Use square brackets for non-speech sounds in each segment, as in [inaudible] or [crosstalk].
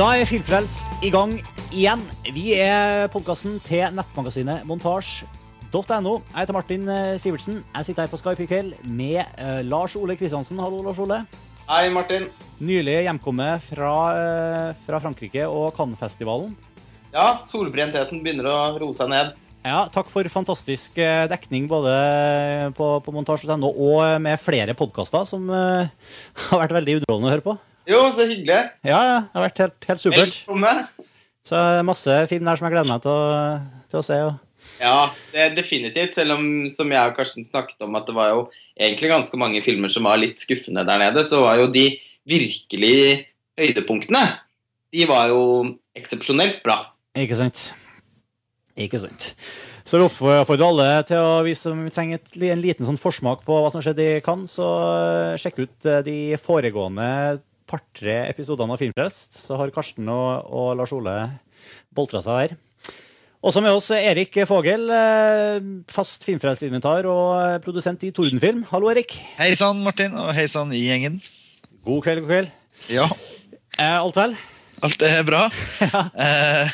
Da er Filmfrelst i gang igjen. Vi er podkasten til nettmagasinet montasj.no. Jeg heter Martin eh, Sivertsen. Jeg sitter her på Skype i kveld med eh, Lars Ole Kristiansen. Hallo, Lars Ole. Hei, Martin. Nylig hjemkommet fra, eh, fra Frankrike og Cannes-festivalen. Ja, solbrentheten begynner å roe seg ned. Ja, takk for fantastisk dekning både på, på montasj.no og med flere podkaster som [laughs] har vært veldig underholdende å høre på. Jo, så hyggelig. Ja, ja, det har vært helt, helt supert. Velkommen. Så eh, masse film der som jeg gleder meg til å, til å se. Og... Ja, det er definitivt. Selv om som jeg og Karsten snakket om at det var jo egentlig ganske mange filmer som var litt skuffende der nede, så var jo de virkelig høydepunktene De var jo eksepsjonelt bra. Ikke sant. Ikke sant. Så vi oppfordrer alle til å, hvis vi trenger et, en liten sånn forsmak på hva som skjedde i Cannes, så eh, sjekk ut eh, de foregående par-tre episodene av Filmfrelst. Så har Karsten og, og Lars Ole boltra seg der. Også med oss Erik Fogel, eh, fast Filmfrelst-inventar og produsent i Tordenfilm. Hallo, Erik. Hei sann, Martin, og hei sann i gjengen. God kveld, god kveld. Ja, Eh, alt vel? alt er bra. [laughs] Eh,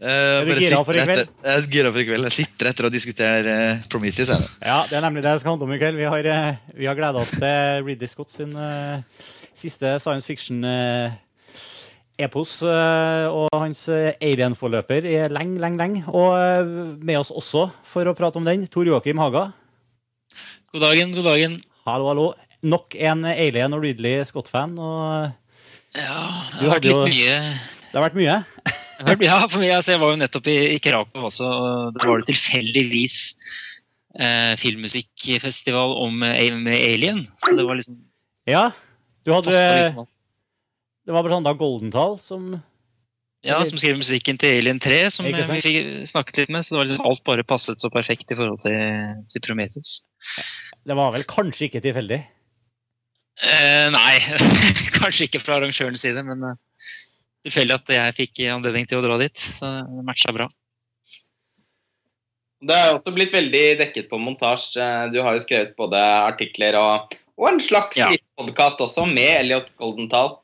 Er du gira for i kveld? Jeg er gira for i kveld. Jeg sitter etter å diskutere eh, Prometheus. Jeg. Ja, det er nemlig det det skal handle om i kveld. Vi har, eh, har gleda oss til Ridley Scott sin eh, siste science fiction-epos og hans eh, alien-forløper i lenge, lenge, lenge. Og eh, med oss også for å prate om den, Tor Joakim Haga. God dagen, god dagen. Hallo, hallo. Nok en Alien og Ridley Scott-fan. og Ja, det har vært litt mye. Det har vært mye. Ja, for meg, altså, jeg var jo nettopp i, i Krakow også, og det var det tilfeldigvis eh, filmmusikkfestival om eh, med Alien. Så det var liksom Ja, du hadde passet liksom Det var blant annet Goldenthal som Ja, som skriver musikken til Alien 3, som vi fikk snakket litt med. Så det var liksom alt bare passet så perfekt i forhold til, til Prometheus. Det var vel kanskje ikke tilfeldig? Eh, nei, [laughs] kanskje ikke fra arrangørens side, men eh, tilfeldig at jeg fikk anledning til å dra dit. Så det matcha bra. Det er også blitt veldig dekket på montasje. Du har jo skrevet både artikler og, og en slags Ja. liten podkast også, med Elliot Goldenthal.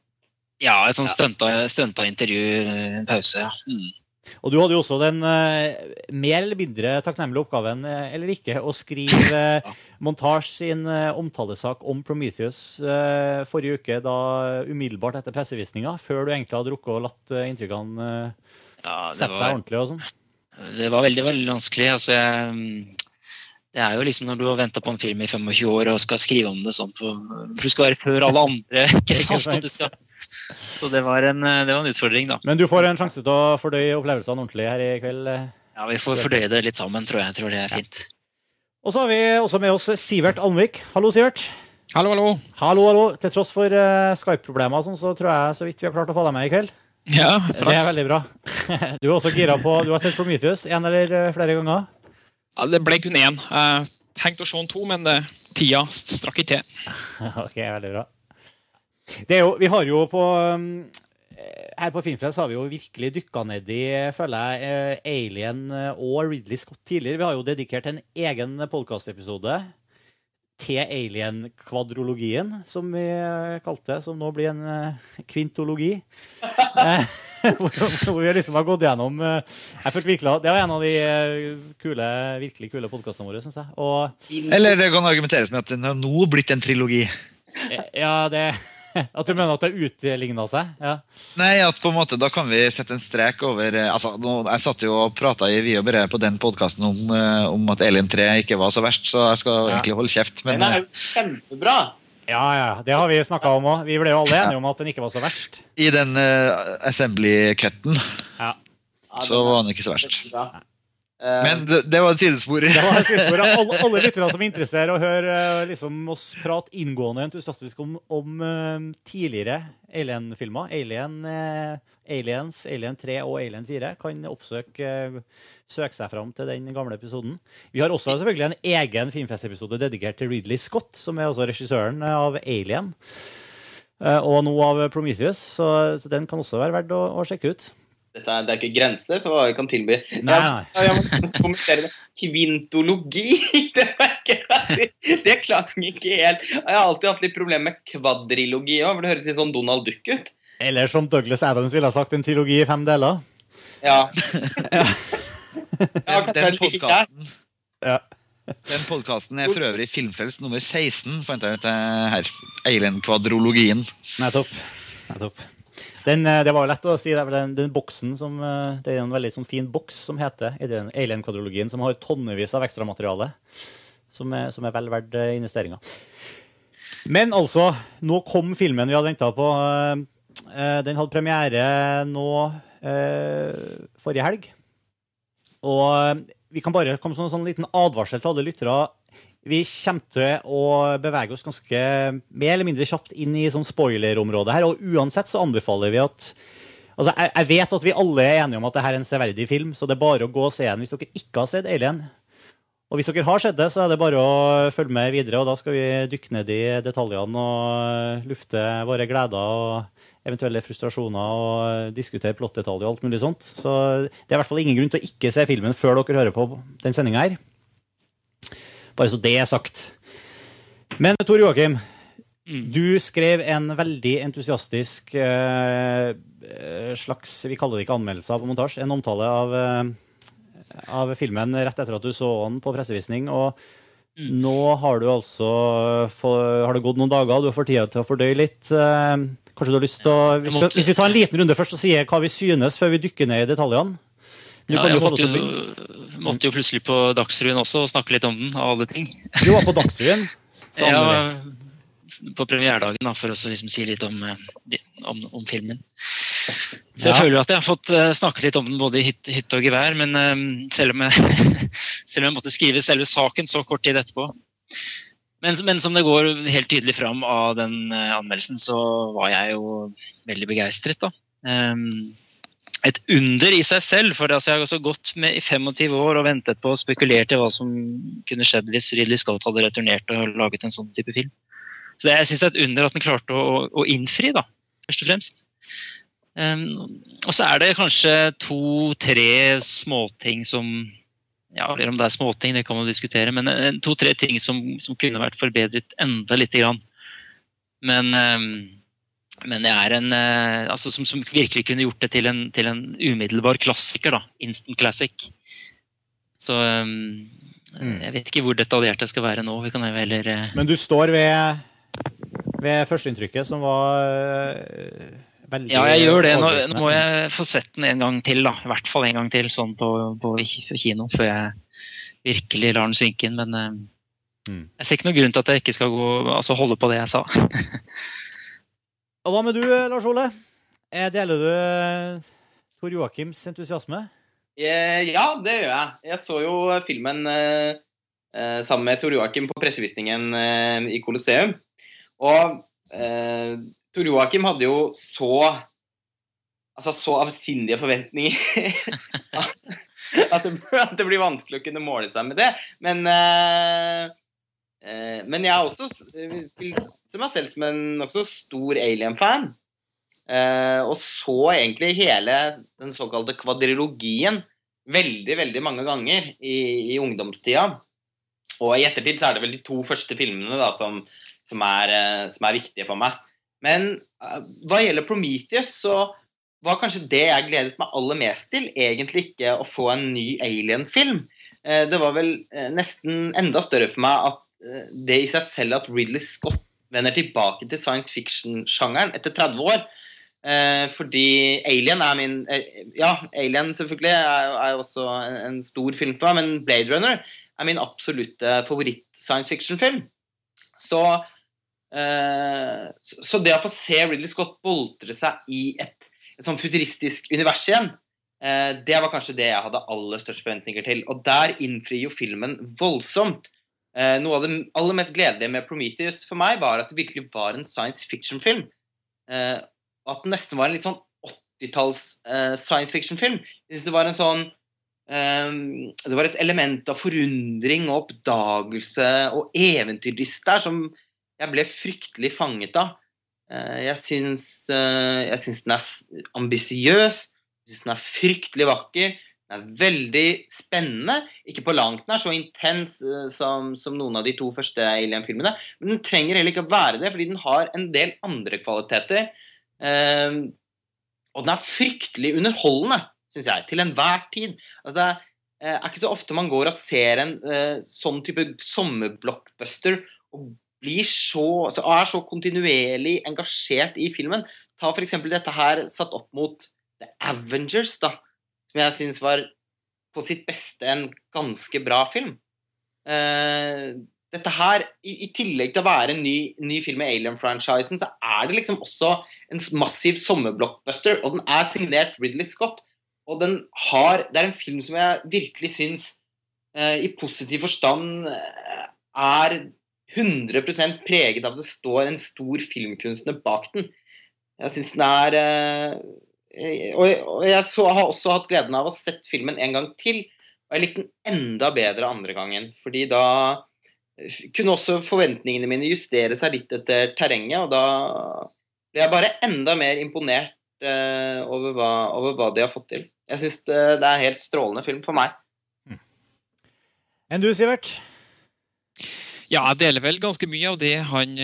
Ja, et sånt ja. stunta intervju, eh, en pause, ja. Mm. Og du hadde jo også den uh, mer eller mindre takknemlige oppgaven, eh, eller ikke, å skrive [laughs] uh, Montage sin eh, omtalesak om Prometheus eh, forrige uke, da umiddelbart etter pressevisninga, før du egentlig hadde rukket å latt eh, inntrykkene eh, Ja, sette seg var, ordentlig og sånn. det var veldig, veldig vanskelig. Altså, jeg, mm, det er jo liksom når du har venta på en film i 25 år og skal skrive om det sånn på, for Du skal være før alle andre. [laughs] ikke Ikke sant? Så det var, en, eh, det var en utfordring, da. Men du får en sjanse til å fordøye opplevelsene ordentlig her i kveld. eh. Ja, Vi får fordøye det litt sammen, tror jeg. jeg tror det er fint. Og så har vi også med oss Sivert Almvik. Hallo, Sivert. Hallo, hallo. Hallo, hallo. Til tross for eh, Skype-problemer og sånn, så tror jeg så vidt vi har klart å få deg med i kveld. Ja, Det er veldig bra. [laughs] Du er også gira på Du har sett Prometheus en eller flere ganger? Ja, det ble kun én. Jeg tenkte å se en to, men det, tida strakk ikke til. [laughs] Ok, veldig bra. Jo, vi har jo på um, Her på Filmfest har vi jo virkelig dykka ned i, føler jeg, eh, Alien eh, og Ridley Scott tidligere. Vi har jo dedikert en egen podkastepisode til Alien-kvadrologien, som vi eh, kalte det, som nå blir en eh, kvintologi. [laughs] Eh, [laughs] hvor, hvor vi liksom har gått gjennom jeg følte virkelig Det var en av de kule, virkelig kule podkastene våre, syns jeg. Og Eller det kan argumenteres med at den har nå blitt en trilogi. Ja, det [laughs] At du mener at det utligna seg? Ja. Nei, at på en måte da kan vi sette en strek over eh, altså, nå, Jeg satt jo og prata i vi og bare på den podkasten om, eh, om at Elin 3 ikke var så verst, så jeg skal Ja. egentlig holde kjeft. Men Den er eh, jo kjempebra. ja, ja. Det har vi snakka om òg. Vi ble jo alle enige om at den ikke var så verst. i den uh, assembly-cutten Ja. Så var den ikke så verst. Eh, Men det, det var et sidespor. Det var et sidespor. [laughs] Alle, alle lyttere som er interessert i å høre eh, liksom, oss prate inngående entusiastisk om, om eh, tidligere Alien-filmer, Alien, Aliens, Alien 3 og Alien 4, kan oppsøke søke seg fram til den gamle episoden. Vi har også selvfølgelig en egen filmfestepisode dedikert til Ridley Scott, som er også regissøren av Alien. Og nå av Prometheus, så, så den kan også være verdt å, å sjekke ut. Dette er, det er ikke grenser for hva vi kan tilby. Nei, Jeg- nei. [laughs] Jeg nesten kommentere det. Kvintologi! Det, var ikke, det klang ikke helt Jeg har alltid hatt litt problemer med kvadrilogi òg, for det høres litt sånn Donald Duck ut. Eller som Douglas Adams ville ha sagt, en trilogi i fem deler. Ja. [laughs] ja, den podkasten Ja. Den podkasten er for øvrig Filmfrelst nummer 16, fant jeg ut eh, her. Alien-kvadrologien. Nettopp. Nettopp. Den, eh, det var lett å si. Det den, den boksen som, eh, det er en veldig sånn fin boks som heter Alien- Alien-kvadrologien, som har tonnevis av ekstramateriale. Som som er vel verdt eh, investeringa. Men altså, nå kom filmen vi hadde venta på. Den hadde premiere nå forrige helg. Og vi kan bare komme som en sånn liten advarsel til alle lyttere. Vi kommer til å bevege oss ganske mer eller mindre kjapt inn i sånn spoilerområdet her, og uansett så anbefaler vi at Altså, jeg, jeg vet at vi alle er enige om at dette er en severdig film, så det er bare å gå og se den hvis dere ikke har sett Alien. Og hvis dere har sett det, så er det bare å følge med videre, og da skal vi dykke ned i detaljene og lufte våre gleder og eventuelle frustrasjoner og diskutere plottdetaljer og alt mulig sånt. Så det er i hvert fall ingen grunn til å ikke se filmen før dere hører på den sendinga her. Bare så det er sagt. Men Tor Joakim, Mm. du skrev en veldig entusiastisk eh, eh, slags Vi kaller det ikke anmeldelse av montasje, en omtale av, eh, av filmen rett etter at du så den på pressevisning. Og Mm. nå har du altså for, Har det gått noen dager, du har fått tida til å fordøye litt. Eh, kanskje du har lyst til å hvis, hvis vi tar en liten runde først og sier hva vi synes, før vi dykker ned i detaljene? Ja, jeg måtte jo, måtte jo plutselig på Dagsrevyen også og snakke litt om den, av alle ting. Du var på Dagsrevyen. [laughs] Ja, på premieredagen, da, for å liksom si litt om, eh, om, om filmen. Så jeg Ja. føler at jeg har fått eh, snakke litt om den både i hytte, og gevær, men eh, selv, om jeg, [laughs] selv om jeg måtte skrive selve saken så kort tid etterpå. Men, men som det går helt tydelig fram av den anmeldelsen, så var jeg jo veldig begeistret, da. Ehm, et under i seg selv, for altså, jeg har også gått med i 25 år og ventet på og spekulert i hva som kunne skjedd hvis Ridley Scott hadde returnert og laget en sånn type film. Så det, jeg syns det er et under at den klarte å, å innfri, da, først og fremst. Um, og så er det kanskje to-tre småting som ja, eller om det er småting, det kan man diskutere, men eh, to-tre ting som, som kunne vært forbedret enda lite grann. Men, um, men det er en eh, altså, som, som virkelig kunne gjort det til en, til en umiddelbar klassiker. da, Instant classic. Så um, Mm. jeg vet ikke hvor detaljert jeg skal være nå. Vi kan jo heller uh... Men du står ved, ved førsteinntrykket, som var uh, veldig Ja, jeg gjør det. Nå, nå må jeg få sett den en gang til. da, I hvert fall en gang til sånn på, på kino, før jeg virkelig lar den synke inn. Men uh, Mm. jeg ser ikke noen grunn til at jeg ikke skal gå, altså holde på det jeg sa. [laughs] Og hva med du, Lars Ole? Eh, Deler du eh, Tor Joakims entusiasme? Eh, Ja, det gjør jeg. Jeg så jo filmen eh, sammen med Tor Joakim på pressevisningen eh, i Colosseum. Og eh, Tor Joakim hadde jo så Altså så avsindige forventninger [laughs] at, det, at det blir vanskelig å kunne måle seg med det. Men eh, Men jeg er også ser vil meg selv som en nokså stor Alien-fan. Eh, og så egentlig hele den såkalte kvadrilogien veldig, veldig mange ganger i, i ungdomstida. Og i ettertid så er det vel de to første filmene da, som, som, er, eh, som er viktige for meg. Men eh, hva gjelder Prometheus, så var kanskje det jeg gledet meg aller mest til, egentlig ikke å få en ny Alien-film. Eh, det var vel eh, nesten enda større for meg at eh, det i seg selv at Ridley Scott vender tilbake til science fiction-sjangeren etter 30 år. Eh, fordi Alien er min eh, Ja, Alien selvfølgelig er, er også en, en stor film for meg, men Blade Runner er min absolutte favoritt-science fiction-film. Så, eh, så så det å få se Ridley Scott boltre seg i et, et sånn futuristisk univers igjen, eh, det var kanskje det jeg hadde aller størst forventninger til. Og der innfrir jo filmen voldsomt. Eh, noe av det aller mest gledelige med Prometheus for meg var at det virkelig var en science fiction-film. Eh, at den nesten var en litt sånn 80-talls eh, science fiction-film. Jeg synes det var en sånn Det var et element av forundring og oppdagelse og eventyrlyst der som jeg ble fryktelig fanget av. Jeg syns, jeg den er ambisiøs. Jeg syns den er fryktelig vakker. Den er veldig spennende. Ikke på langt nær så intens eh, som, som noen av de to første Alien-filmene. Men den trenger heller ikke å være det, fordi den har en del andre kvaliteter Eh, og den er fryktelig underholdende, syns jeg, til enhver tid. Altså, det er, eh, er ikke så ofte man går og ser en eh, sånn type sommerblockbuster og blir så, altså er så kontinuerlig engasjert i filmen. Ta f.eks. dette her satt opp mot The Avengers, da, som jeg syns var på sitt beste en ganske bra film. Uh, dette her, i, i, tillegg til å være en ny, ny film i Alien-franchisen, så er det liksom også en massiv sommerblockbuster, og den er signert Ridley Scott. Og den har Det er en film som jeg virkelig syns, uh, i positiv forstand, uh, er 100% preget av at det står en stor filmkunstner bak den. Jeg syns den er eh, Og, og jeg så, har også hatt gleden av å sett filmen en gang til. Og jeg likte den enda bedre andre gangen, fordi da kunne også forventningene mine justere seg litt etter terrenget, og da ble jeg bare enda mer imponert uh, over, hva, over, hva, de har fått til. Jeg syns det, det, er en helt strålende film for meg. Mm. Enn du, Sivert? Ja, jeg deler vel ganske mye av det han,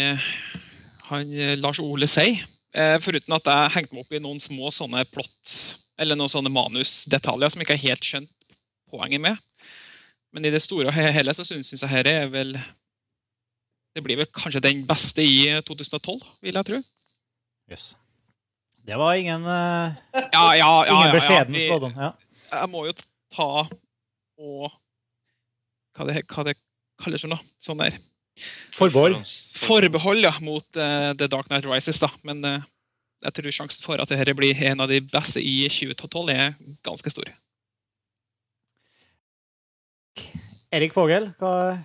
han Lars Ole sier. Eh, foruten at jeg hengte meg opp i noen små sånne plott, eller noen sånne manusdetaljer som jeg ikke har helt skjønt poenget med. Men i det store og hele så syns jeg dette er vel Det blir vel kanskje den beste i 2012, vil jeg tro. Yes. Det var ingen, uh, ja, ja, ja, ingen beskjeden spådom. Jeg må jo ta og Hva det, hva det kalles for noe? Sånn der. Forbehold. Forbehold, ja, mot uh, The Dark Night Rises, da. Men uh, jeg tror sjansen for at dette blir en av de beste i 2012, er ganske stor. Erik Fogel, hva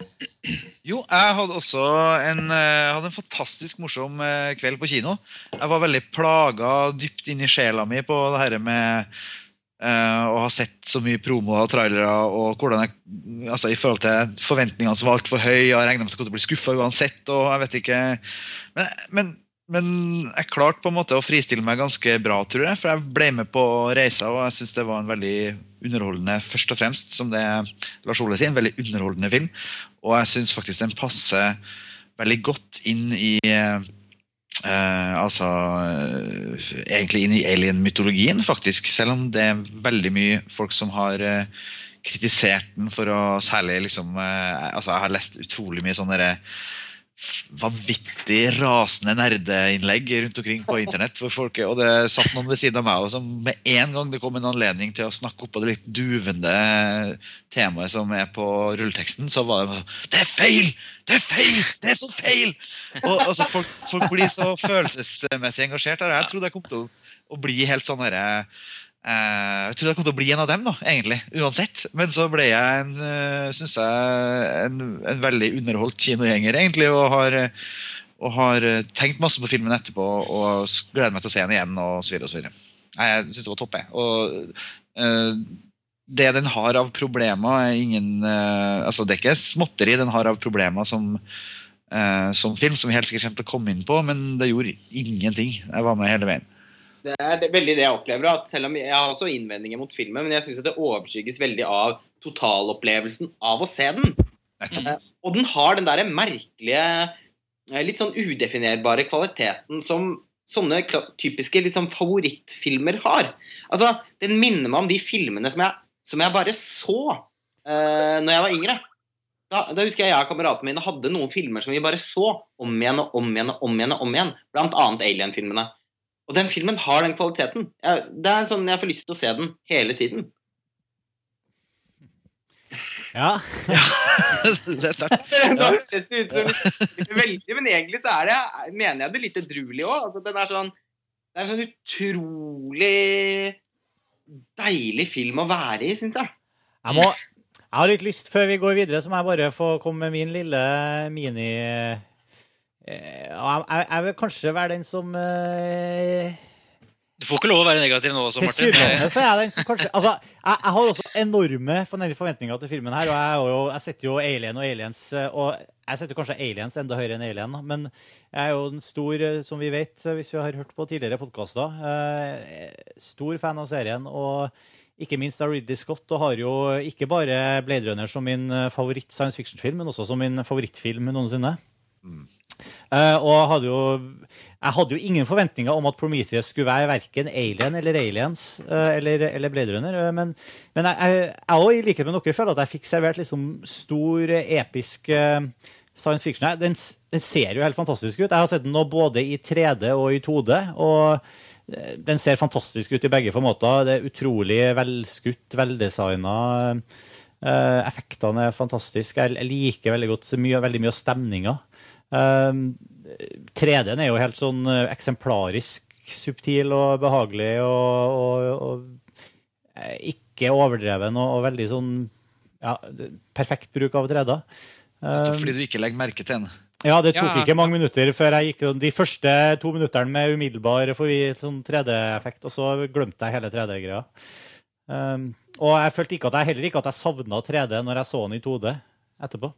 Jo, jeg hadde også en, eh, hadde en fantastisk morsom kveld på kino. Jeg var veldig plaga dypt inn i sjela mi på det her med uh, og har sett så mye promo og trailere og hvordan jeg altså I forhold til forventningene som var altfor høye, jeg regna med at jeg kom bli skuffa uansett. og jeg vet ikke men, men men jeg klarte på en måte å fristille meg ganske bra, tror jeg. For jeg ble med på reisa, og jeg syns det var en veldig underholdende først og fremst, som det Lars Ole sier, en veldig underholdende film. Og jeg syns faktisk den passer veldig godt inn i eh, Altså eh, egentlig inn i alien-mytologien, faktisk. Selv om det er veldig mye folk som har eh, kritisert den for å særlig liksom Altså, jeg har lest utrolig mye sånne vanvittig rasende nerdeinnlegg rundt omkring på internett. for folk, og Det satt noen ved siden av meg og som med en gang det kom en anledning til å snakke opp på det litt duvende temaet som er på rulleteksten, så var det sånn Det er feil! Det er feil! Det er så feil! Og altså, folk, folk, blir så følelsesmessig engasjert. Jeg trodde jeg kom til å, å bli helt sånn herre jeg trodde jeg kom til å bli en av dem, da, egentlig, uansett. Men så ble jeg en, uh, synes jeg, en, en veldig underholdt kinogjenger, egentlig. Og har, og har, tenkt masse på filmen etterpå og gleder meg til å se den igjen. og så videre, og så videre. Jeg syns det var topp. Jeg. Og uh, det den har av problemer, er ingen altså Det er ikke småtteri den har av problemer som, som film, som vi helt sikkert kommer til å komme inn på, men det gjorde ingenting. Jeg var med hele veien. Det er veldig det jeg opplever. at selv om Jeg har også innvendinger mot filmen, men jeg syns det overskygges veldig av totalopplevelsen av å se den. Eh, og den har den derre merkelige, eh, litt sånn udefinerbare kvaliteten som sånne typiske liksom, favorittfilmer har. Altså, Den minner meg om de filmene som jeg, som jeg bare så uh, når jeg var yngre. Da, da, husker jeg jeg og kameratene mine hadde noen filmer som vi bare så om igjen og om igjen og om igjen. og om igjen, Blant annet Alien-filmene. Og den filmen har den kvaliteten. Jeg, det er sånn Jeg får lyst til å se den hele tiden. Ja. ja. [laughs] det er sterkt. [laughs] Som veldig, men egentlig så er det, mener jeg det litt edruelig òg. Altså, den er sånn Det er en sånn utrolig deilig film å være i, syns jeg. Jeg, må, jeg har litt lyst, før vi går videre, så må jeg bare få komme med min lille mini jeg, jeg, vil kanskje være den som uh, Du får ikke lov å være negativ nå også, Martin. Så er jeg den som kanskje Altså, jeg, jeg, har også enorme forventninger til filmen her. Og jeg, jo, jeg setter jo Alien og Aliens eh, Og jeg setter kanskje Aliens enda høyere enn Alien, men jeg er jo en stor, som vi vet, hvis vi har hørt på tidligere podkaster, uh, stor fan av serien. og ikke minst av Ridley Scott, og har jo ikke bare Blade Runner som min favoritt science fiction-film, men også som min favorittfilm noensinne. Eh, og hadde jo, jeg hadde jo ingen forventninger om at Prometheus skulle være verken Alien eller Aliens uh, eller, eller Blade Runner. Uh, Men, men jeg, også, i likhet med dere føler at jeg fikk servert liksom stor, episk science fiction. Den, den ser jo helt fantastisk ut. Jeg har sett den nå både i 3D og i 2D. og den ser fantastisk ut i begge formater. Det er utrolig velskutt, veldesigna. Uh, effektene er fantastiske. Jeg liker veldig godt mye, veldig mye av stemninga. Um, 3D-en er jo helt sånn eh, eksemplarisk subtil og behagelig og, og, og eh, ikke overdreven og, og veldig sånn ja, perfekt bruk av 3D. Um, Fordi du ikke legger merke til den. ja, det tok Ja. ikke mange minutter før jeg gikk de første to minuttene med umiddelbar sånn 3D-effekt, og så glemte jeg hele 3D-greia. Um, og jeg følte ikke at jeg, heller ikke at jeg savna 3D når jeg så den i 2D etterpå.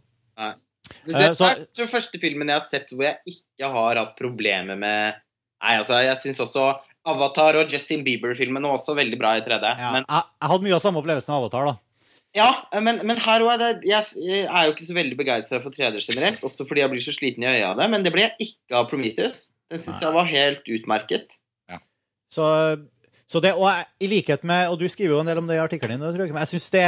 Det Eh, så- er den første filmen jeg har sett hvor jeg ikke har hatt problemer med Nei, altså, jeg syns også Avatar og Justin Bieber-filmen var også veldig bra i 3D. Ja, Men, jeg, hadde mye av samme opplevelse med Avatar. da. ja, men, men her òg det Jeg er jo ikke så veldig begeistra for 3D generelt, også fordi jeg blir så sliten i øya av det, men det ble jeg ikke av Prometheus. Den syns jeg var helt utmerket. Så, så det, og jeg, i likhet med, og du skriver jo en del om det i artikkelen din, tror jeg, men jeg synes det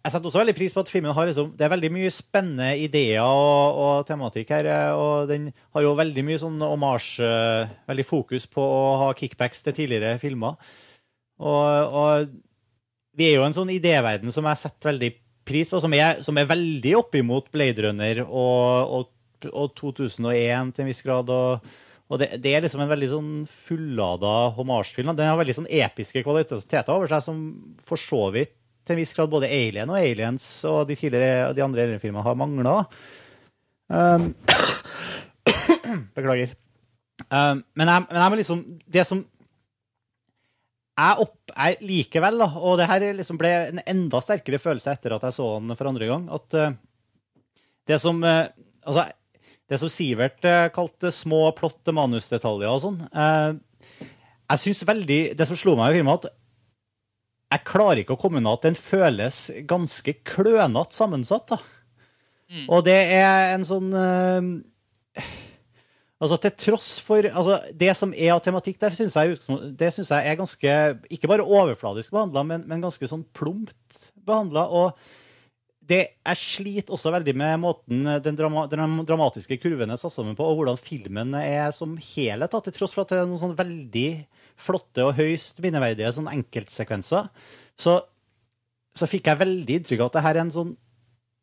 jeg setter også veldig pris på at filmen har liksom, det er veldig mye spennende ideer og, og tematikk her. eh, og Den har jo veldig mye sånn hommage, eh, veldig fokus på å ha kickbacks til tidligere filmer. Og, og vi er jo en sånn idéverden som jeg setter veldig pris på, som er, som er veldig oppimot Blade Runner og, og, og 2001 til en viss grad. og og det, det er liksom en veldig sånn fullada homasjfilm. Den har veldig sånn episke kvaliteter over seg, som for så vidt til en viss grad både Alien og Aliens og de, tidligere, de andre Alien-filmene har mangla. Um, [coughs] beklager. Um, men, jeg, men jeg må liksom Det som jeg, opp, jeg likevel, da, og det her liksom ble en enda sterkere følelse etter at jeg så den for andre gang, at uh, det som uh, Altså, det som Sivert uh, kalte små plotte manusdetaljer og sånn Jeg synes veldig Det som slo meg i filmen, at jeg klarer ikke å komme unna at den føles ganske klønete sammensatt. Mm. Og det er en sånn uh, Altså Til tross for altså, Det som er av tematikk der, syns jeg, det synes jeg er ganske Ikke bare overfladisk behandla, men, men ganske sånn plumpt behandla. Og det, jeg sliter også veldig med måten den, drama, den dramatiske kurven er satt sammen på, og hvordan filmen er som helhet. Da, til tross for at det er noen sånn veldig flotte og høyst minneverdige sånn enkeltsekvenser, så, så fikk jeg veldig inntrykk av at det her er en sånn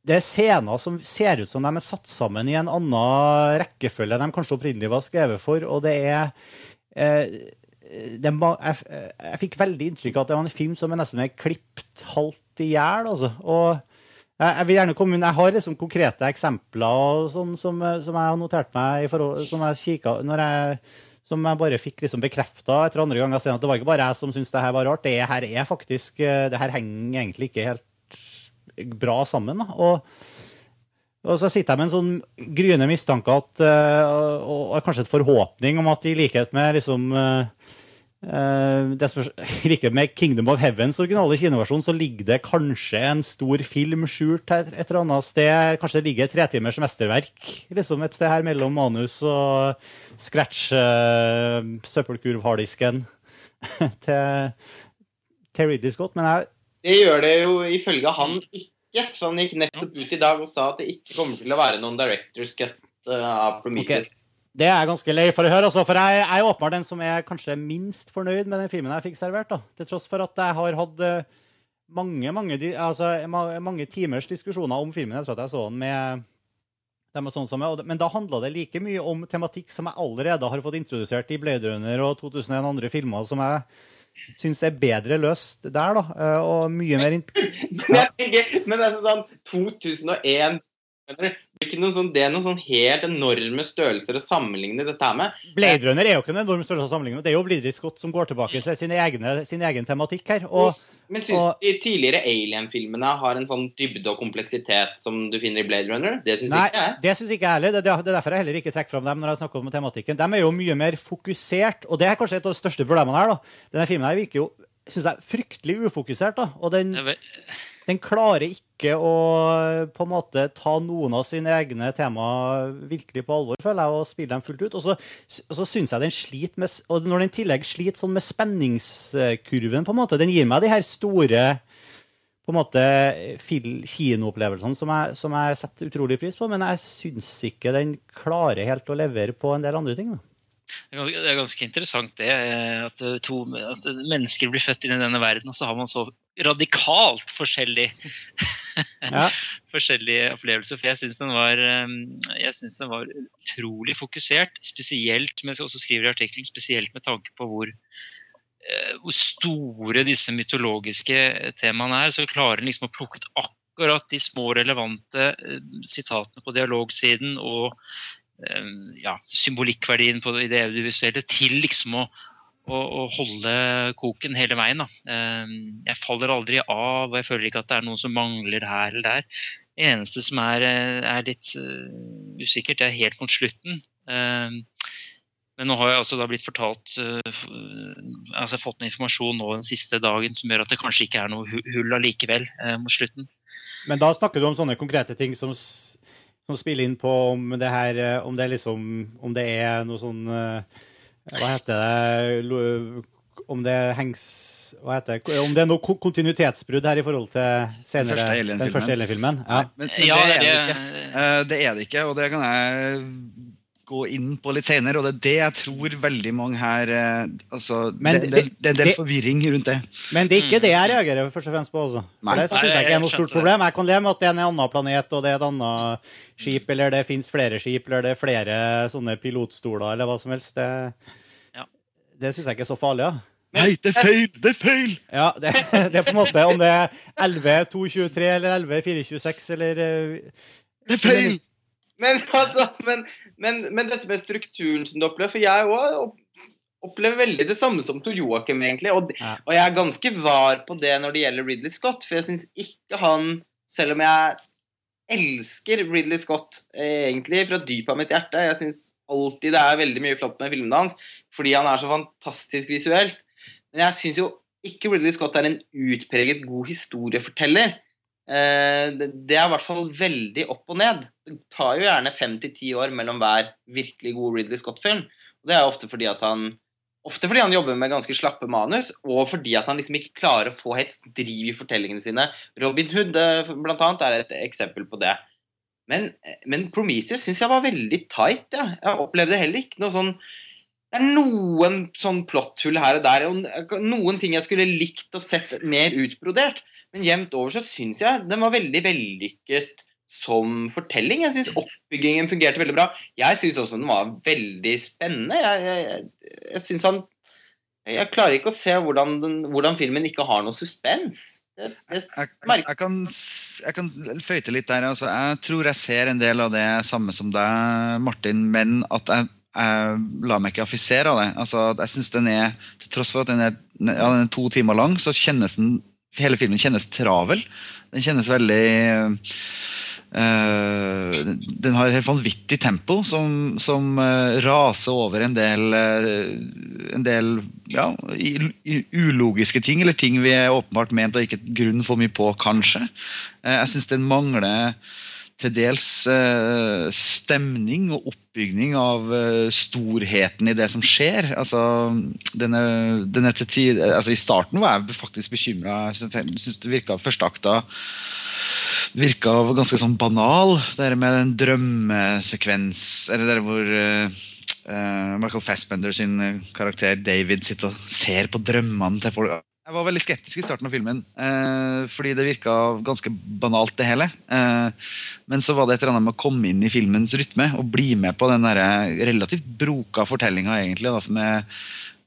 det er scener som ser ut som de er satt sammen i en annen rekkefølge enn de kanskje opprinnelig var skrevet for, og det er eh, det, jeg, jeg fikk veldig inntrykk av at det var en film som er nesten er klippet halvt i hjel. Altså. Og jeg, jeg vil gjerne komme inn, jeg har liksom konkrete eksempler og sånn som, som jeg har notert meg i forhold, som jeg kikket, når jeg, som jeg bare fikk liksom bekrefta etter andre ganger. At det var ikke bare jeg som syntes det her var rart. Det her er faktisk, eh, det her henger egentlig ikke helt bra sammen. Og, og så sitter jeg med en sånn gryende mistanke at, eh, og, og kanskje et forhåpning om at i likhet med liksom eh, det spørs, [laughs] riktig med Kingdom of Heavens originale kinoversjon, så ligger det kanskje en stor film skjult et eller annet sted. Kanskje det ligger et tretimers mesterverk liksom et sted her mellom manus og scratch uh, søppelkurvharddisken [laughs] til, til Ridley Scott. Men jeg, Det gjør det jo ifølge han ikke. For han gikk nettopp ut i dag og sa at det ikke kommer til å være noen director's cut eh, av Prometheus. Ok. Det er jeg ganske lei for å høre. Altså, for jeg, jeg er åpenbart den som er kanskje minst fornøyd med den filmen jeg fikk servert. Da. Til tross for at jeg har hatt eh, mange, mange, altså, mange timers diskusjoner om filmen etter at jeg så den med dem og sånn som jeg, Men da handla det like mye om tematikk som jeg allerede har fått introdusert i Blade Runner og 2001 andre filmer, som jeg syns er bedre løst der, da. eh, Og mye mer ja. [laughs] Men, jeg tenker, men det er sånn 2001 er sånn, det er noen sånn helt enorme størrelser å sammenligne dette her med. Blade Runner er jo ikke en enorm størrelse å sammenligne med. Det er jo Blidrid Scott som går tilbake til sin, egne, sin egen tematikk her. Og Men syns og- de tidligere Alien-filmene har en sånn dybde og kompleksitet som du finner i Blade Runner? Det syns ikke jeg. det syns ikke jeg heller. Det, det er derfor jeg heller ikke trekker fram dem når jeg snakker om tematikken. De er jo mye mer fokusert, og det er kanskje et av de største problemene her. da. Denne filmen her virker jo syns jeg, fryktelig ufokusert. da. Og den, Jeg vel- den klarer ikke å på en måte ta noen av sine egne temaer virkelig på alvor, føler jeg, og spille dem fullt ut. Og så, og så syns jeg den sliter med Og når den i tillegg sliter sånn med spenningskurven, på en måte Den gir meg de her store på en måte kinoopplevelsene som jeg, som jeg setter utrolig pris på, men jeg syns ikke den klarer helt å levere på en del andre ting. Da. Det er ganske interessant det, eh, at, eh, to, at mennesker blir født inn i denne verden, og så har man så radikalt forskjellig, [laughs] Ja. forskjellige opplevelser. For jeg syns den, var, eh, jeg synes den var utrolig fokusert, spesielt, men jeg også skriver i artikkelen, spesielt med tanke på hvor, hvor store disse mytologiske temaene er. Så klarer en liksom å plukke ut akkurat de små relevante sitatene på dialogsiden og ja, symbolikkverdien på det, audiovisuelle til liksom å, å, å holde koken hele veien. Da. Eh, Jeg faller aldri av, og jeg føler ikke at det er noe som mangler her eller der. Det eneste som er, eh, er litt eh, usikkert, det er helt mot slutten. Eh, Men nå har jeg altså da blitt fortalt eh, altså fått noe informasjon nå den siste dagen som gjør at det kanskje ikke er noe hu- hull allikevel eh, mot slutten. Men da snakker du om sånne konkrete ting som, som spiller inn på om det her eh, Om det er liksom Om det er noe sånn eh, Hva heter det Om det hengs Hva heter det Om det er noe kontinuitetsbrudd her i forhold til senere den første Alien-filmen? Ja. Men, men Ja, det, er er det ikke. Eh, det er det ikke, og det kan jeg gå inn på litt senere. Og det er det jeg tror veldig mange her eh, altså, Men det, det- det, det er en del det- forvirring rundt det. Men det er ikke det jeg reagerer først og fremst på. Også. Nei. Det syns jeg ikke er noe stort problem. Jeg kan leve med at det er en annen planet, og det er et annet skip, eller det fins flere skip, eller det er flere sånne pilotstoler, eller hva som helst. Det, Ja. det syns jeg ikke er så farlig. Ja. Nei, det er feil! Det er feil! Ja, det, [laughs] det er på en måte om det er 11.223 eller 11.426 eller eh, Det er feil! Men, altså, men, men, men dette med strukturen som du opplever For jeg òg opplever veldig det samme som Tor Joakim, egentlig. Og, og jeg er ganske var på det når det gjelder Ridley Scott, for jeg syns ikke han Selv om jeg elsker Ridley Scott eh, egentlig fra dypet av mitt hjerte Jeg syns alltid det er veldig mye flott med filmene hans fordi han er så fantastisk visuelt. Men jeg syns jo ikke Ridley Scott er en utpreget god historieforteller. Eh, det, er i hvert fall veldig opp og ned. Det tar jo gjerne fem til ti år mellom hver virkelig god Ridley Scott-film. Og Det er ofte fordi at han Ofte fordi han jobber med ganske slappe manus, og fordi at han liksom ikke klarer å få helt driv i fortellingene sine. Robin Hood eh, blant annet er et eksempel på det. Men, men Prometheus syns jeg var veldig tight. Ja. Jeg opplevde heller ikke noe sånn Det er noen sånn plotthull her og der. og Noen ting jeg skulle likt å sett mer utbrodert. Men jevnt over så syns jeg den var veldig vellykket som fortelling. Jeg syns oppbyggingen fungerte veldig bra. Jeg syns også den var veldig spennende. Jeg, jeg, jeg, synes han Jeg klarer ikke å se hvordan, den, hvordan filmen ikke har noe suspens. Jeg, jeg, kan, jeg kan føyte litt der. Altså, jeg tror jeg ser en del av det samme som deg, Martin, men at jeg, jeg lar meg ikke affisere av det. Altså, jeg synes den er, Til tross for at den er, ja, den er to timer lang, så kjennes den hele filmen kjennes travel. Den kjennes veldig eh, Den har et helt vanvittig tempo som, som eh, raser over en del, eh, en del ja, ulogiske ting, eller ting vi er åpenbart ment å ikke grunn for mye på, kanskje. Jeg syns den mangler til dels eh, stemning og oppbygning av eh, storheten i det som skjer. Altså, denne, denne tid, altså I starten var jeg faktisk bekymra. Jeg syns det virka første akta virka ganske sånn banal. Det med en drømmesekvens Eller der hvor eh, Michael Fassbender sin karakter David sitter og ser på drømmene til folk. Jeg var veldig skeptisk i starten av filmen, eh, fordi det virka ganske banalt, det hele. Eh, men så var det et eller annet med å komme inn i filmens rytme og bli med på den der relativt broka fortellinga, egentlig.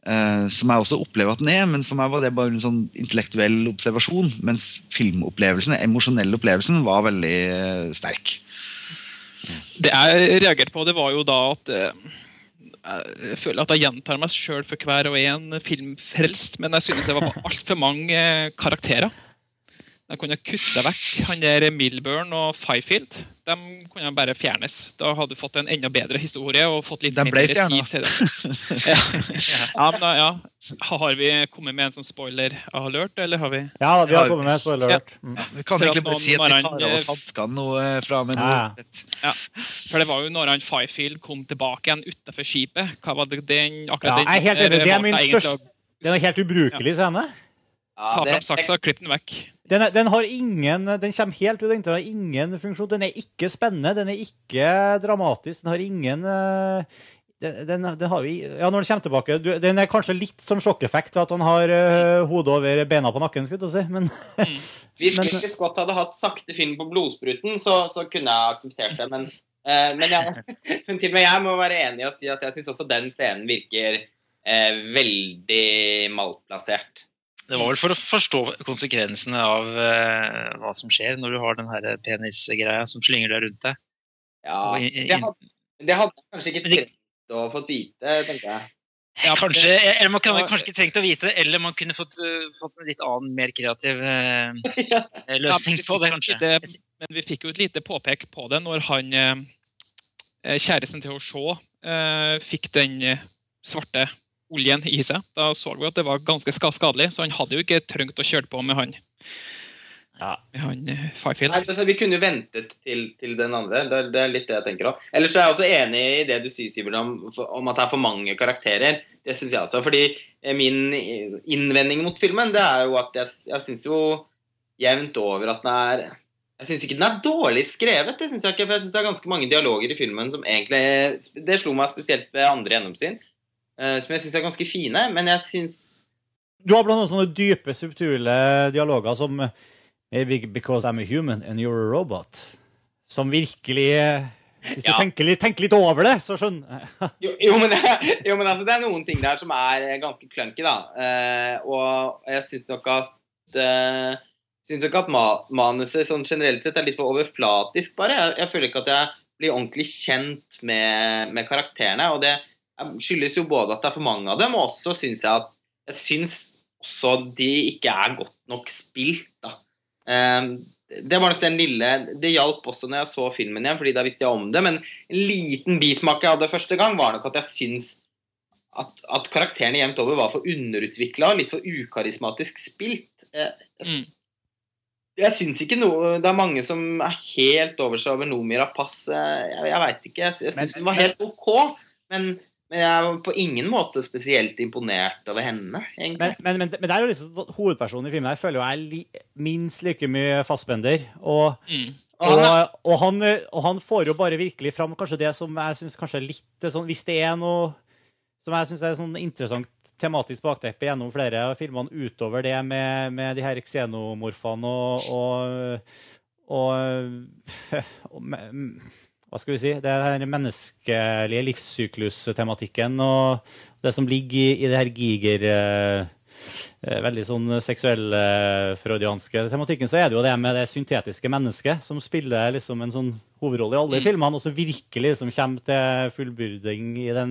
Eh, som jeg også opplever at den er, men for meg var det bare en sånn intellektuell observasjon. Mens filmopplevelsen, den emosjonelle opplevelsen, var veldig eh, sterk. Det jeg reagerte på, det var jo da at eh, jeg føler at jeg gjentar meg sjøl for hver og en filmfrelst, men jeg synes det var altfor mange karakterer. De kunne kutta vekk han der Milburn og Fifield. De kunne bare fjernes. Da hadde du fått en enda bedre historie. og fått litt De ble mer tid til det. [laughs] Ja. ja, men da, ja. Har vi kommet med en sånn spoiler-alert, eller har vi Ja, vi har kommet med en spoiler alert. Mm. Vi kan For egentlig bare si at vi tar av oss eh, hanskene nå eh, fra med Ja. For det var jo når han Fifield kom tilbake igjen utenfor skipet. Hva var det den, akkurat Ja, den jeg er helt enig. Det er min største- Det er en helt ubrukelig scene. Ja, Ta fram saksa og klippe den vekk. Den, er, den har ingen Den kommer helt ut av internett, har ingen funksjon. Den er ikke spennende. Den er ikke dramatisk. Den har ingen eh, den, den, den har vi, Ja, når den kommer tilbake du, Den er kanskje litt som sjokkeffekt ved at han har uh, hodet over beina på nakken, skulle jeg si. Men [laughs] Hvis Men- Ridley Scott hadde hatt sakte film på blodspruten, så, så kunne jeg akseptert det. Men, uh, men, jeg, [laughs] men til og med jeg må være enig i å si at jeg syns også den scenen virker uh, veldig malplassert. Det var vel for å forstå konsekvensene av uh, hva som skjer når du har den her penisgreia som slynger deg rundt deg. Ja, det hadde, det hadde kanskje ikke trengt å fått vite, tenker jeg. Ja, kanskje, eller Man kunne kanskje ikke trengt å vite det, eller man kunne fått, uh, fått en litt annen, mer kreativ uh, [laughs] Ja. løsning på det, kanskje. lite- men vi fikk jo et lite påpek på det når han kjæresten til å se eh, fikk den svarte oljen i seg. Da så vi at det var ganske skadelig, så han hadde jo ikke trengt å kjøre på med han. Ja. Med han eh, Nei, altså, vi kunne jo ventet til, til den andre. Det, er- det er litt det jeg tenker òg. Ellers er jeg også enig i det du sier, Sibel, om, om at det er for mange karakterer. Det syns jeg også. Fordi eh, min innvending mot filmen, det er jo at jeg, jeg syns jo jevnt over at den er Jeg syns ikke den er dårlig skrevet, det synes jeg ikke, for jeg syns det er ganske mange dialoger i filmen som egentlig Det slo meg spesielt ved andre gjennomsyn, som jeg syns er ganske fine, men jeg syns du har blant annet sånne dype, subtile dialoger som Maybe because I'm a human and you're a robot. Som virkelig Hvis Hvis du tenker, litt, tenker litt over det, så skjønner Jo, jo, men, jo, men altså, det er noen ting der som er eh, ganske clunky, da. Eh, og jeg syns nok at eh, synes nok at ma manuset sånn generelt sett er litt for overflatisk, bare. Jeg, jeg føler ikke at jeg blir ordentlig kjent med, med karakterene. Og det skyldes jo både at det er for mange av dem, og også syns jeg at jeg syns også de ikke er godt nok spilt, da. Eh, det var nok den lille Det hjalp også når jeg så filmen igjen, fordi da visste jeg om det. Men en liten bismak jeg hadde første gang, var nok at jeg syns at, at karakterene jevnt over var for underutvikla og litt for ukarismatisk spilt. Jeg, jeg, Mm. syns ikke noe Det er mange som er helt over seg over Noomi Rapace. Jeg, jeg veit ikke. Jeg, jeg syns hun var helt OK, men, men jeg var på ingen måte spesielt imponert over henne, egentlig. Men, men, men, men det er jo liksom hovedpersonen i filmen her føler jo jeg er li, minst like mye fastbender. Og, Mm. Og og, han er- og, han, og han får jo bare virkelig fram kanskje det som jeg syns kanskje er litt sånn Hvis det er noe som jeg syns er sånn interessant tematisk bakteppe gjennom flere av filmene utover det med, med de her xenomorfene og, og, og, [laughs] og med- Hva skal vi si? Det her menneskelige livssyklus-tematikken og det som ligger i, i det her giger... eh, eh, veldig sånn seksuell-freudianske tematikken, så er det jo det med det syntetiske mennesket som spiller liksom en sånn hovedrolle i alle Mm. filmene, og som virkelig liksom kommer til fullbyrding i den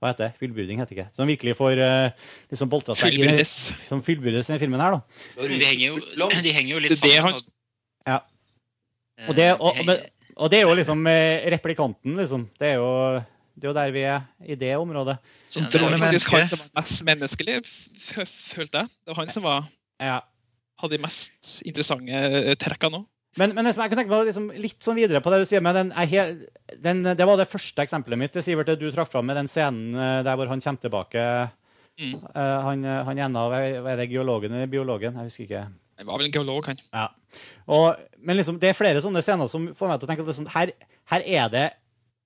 Hva heter det? Fullbyrding heter det ikke. Som virkelig får eh, liksom boltra seg i Fullbyrdes. Som fullbyrdes i denne filmen her, da. De henger jo, de henger jo litt Det er det han- Ja. Og det, og, Eh, og, og det er jo liksom eh, replikanten, liksom. Det er jo, det er jo der vi er i det området. Som Ja, menneske. det faktisk han som var mest menneskelig, følte jeg. Det var han som var, Ja. hadde de mest interessante eh, trekkene nå. Men, men jeg kan tenke meg liksom, litt sånn videre på det du sier med den, jeg, den Det var det første eksempelet mitt, Sivert, det du trakk fram med den scenen eh, der hvor han kommer tilbake. Mm. Uh, han, han ene av Er det geologen eller biologen? Jeg husker ikke. Han var vel en geolog, han. Ja. Og, men liksom, det er flere sånne scener som får meg til å tenke at liksom, her, her er det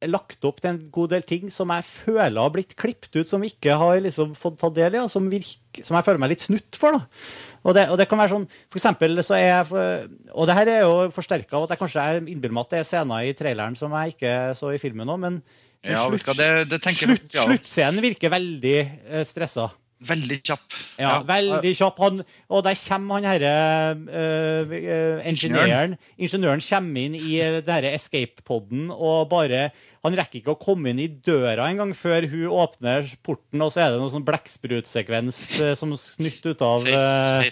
lagt opp til en god del ting som jeg føler har blitt klippet ut, som vi ikke har liksom fått ta del i, og som, virker, som jeg føler meg litt snutt for. Da. Og, det, og det kan være sånn, for eksempel så er jeg, Og det her er jo forsterka av at jeg kanskje er innbiller meg at det er scener i traileren som jeg ikke så i filmen nå, men, men Ja, slutt, det, det slutt, sluttscenen virker veldig eh, stressa. Veldig kjapp. Ja, veldig kjapp. Han, og der kommer han herre uh, uh, ingeniøren. Ingeniøren kommer inn i denne escape-poden og bare Han rekker ikke å komme inn i døra engang før hun åpner porten, og så er det noe sånn blekksprutsekvens uh, som snytt ut av uh.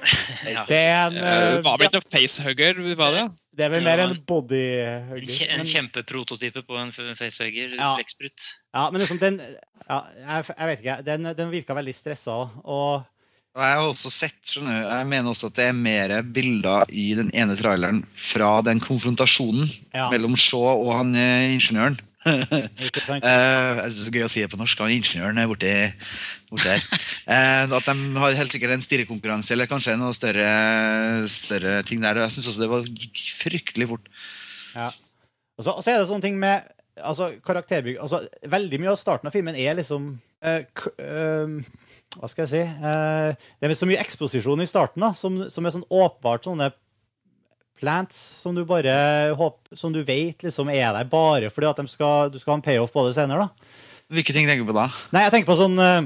[laughs] Ja. Det er en uh, eh, var vel ikke facehugger, var det? Det er vel mer ja, en En, bodyhugger. en kjempeprototype på en facehugger. Ja. Blekksprut. Ja, men liksom den ja, jeg, jeg vet ikke. Den, den virka veldig stressa. Og Og jeg har også sett, skjønner jeg mener også at det er mer bilder i den ene traileren fra den konfrontasjonen ja, mellom Shaw og han eh, ingeniøren. Ikke sant? Eh, er så gøy å si det på norsk. Han ingeniøren er borti, borti her. Uh, at de har helt sikkert en stirrekonkurranse eller kanskje noe større, større ting der. og Jeg syns også det var fryktelig fort. Så, og så er det sånne ting med altså, karakterbygg altså, Veldig mye av starten av filmen er liksom uh, Hva skal jeg si Det er så mye eksposisjon i starten da, som, som er sånn åpenbart sånne plants som du bare håper, som du vet liksom er der bare fordi at skal, du skal ha en payoff på det senere. da. Hvilke ting tenker du på da? Nei, jeg tenker på sånn eh,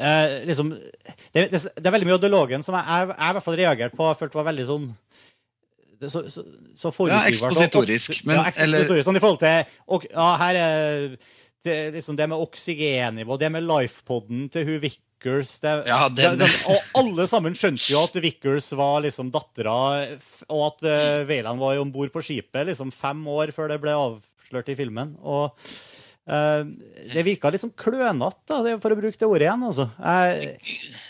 eh, liksom, det, det, det er veldig mye av dialogen som jeg, jeg, jeg i hvert fall reagerte på. Jeg følte var veldig sånn det, så, så, så forutsigbart. Ja, ekspositorisk, men- ja, ekspositorisk, sånn i forhold til og, ja, her er det, liksom det med oksygennivå, det med lifepoden til hun Vickers det, Ja, den- det, sånn, Og alle sammen skjønte jo at Vickers var liksom dattera, og at uh, Veiland var om bord på skipet liksom fem år før det ble avslørt i filmen. Og uh, det virka liksom sånn klønete, for å bruke det ordet igjen. Altså. Jeg,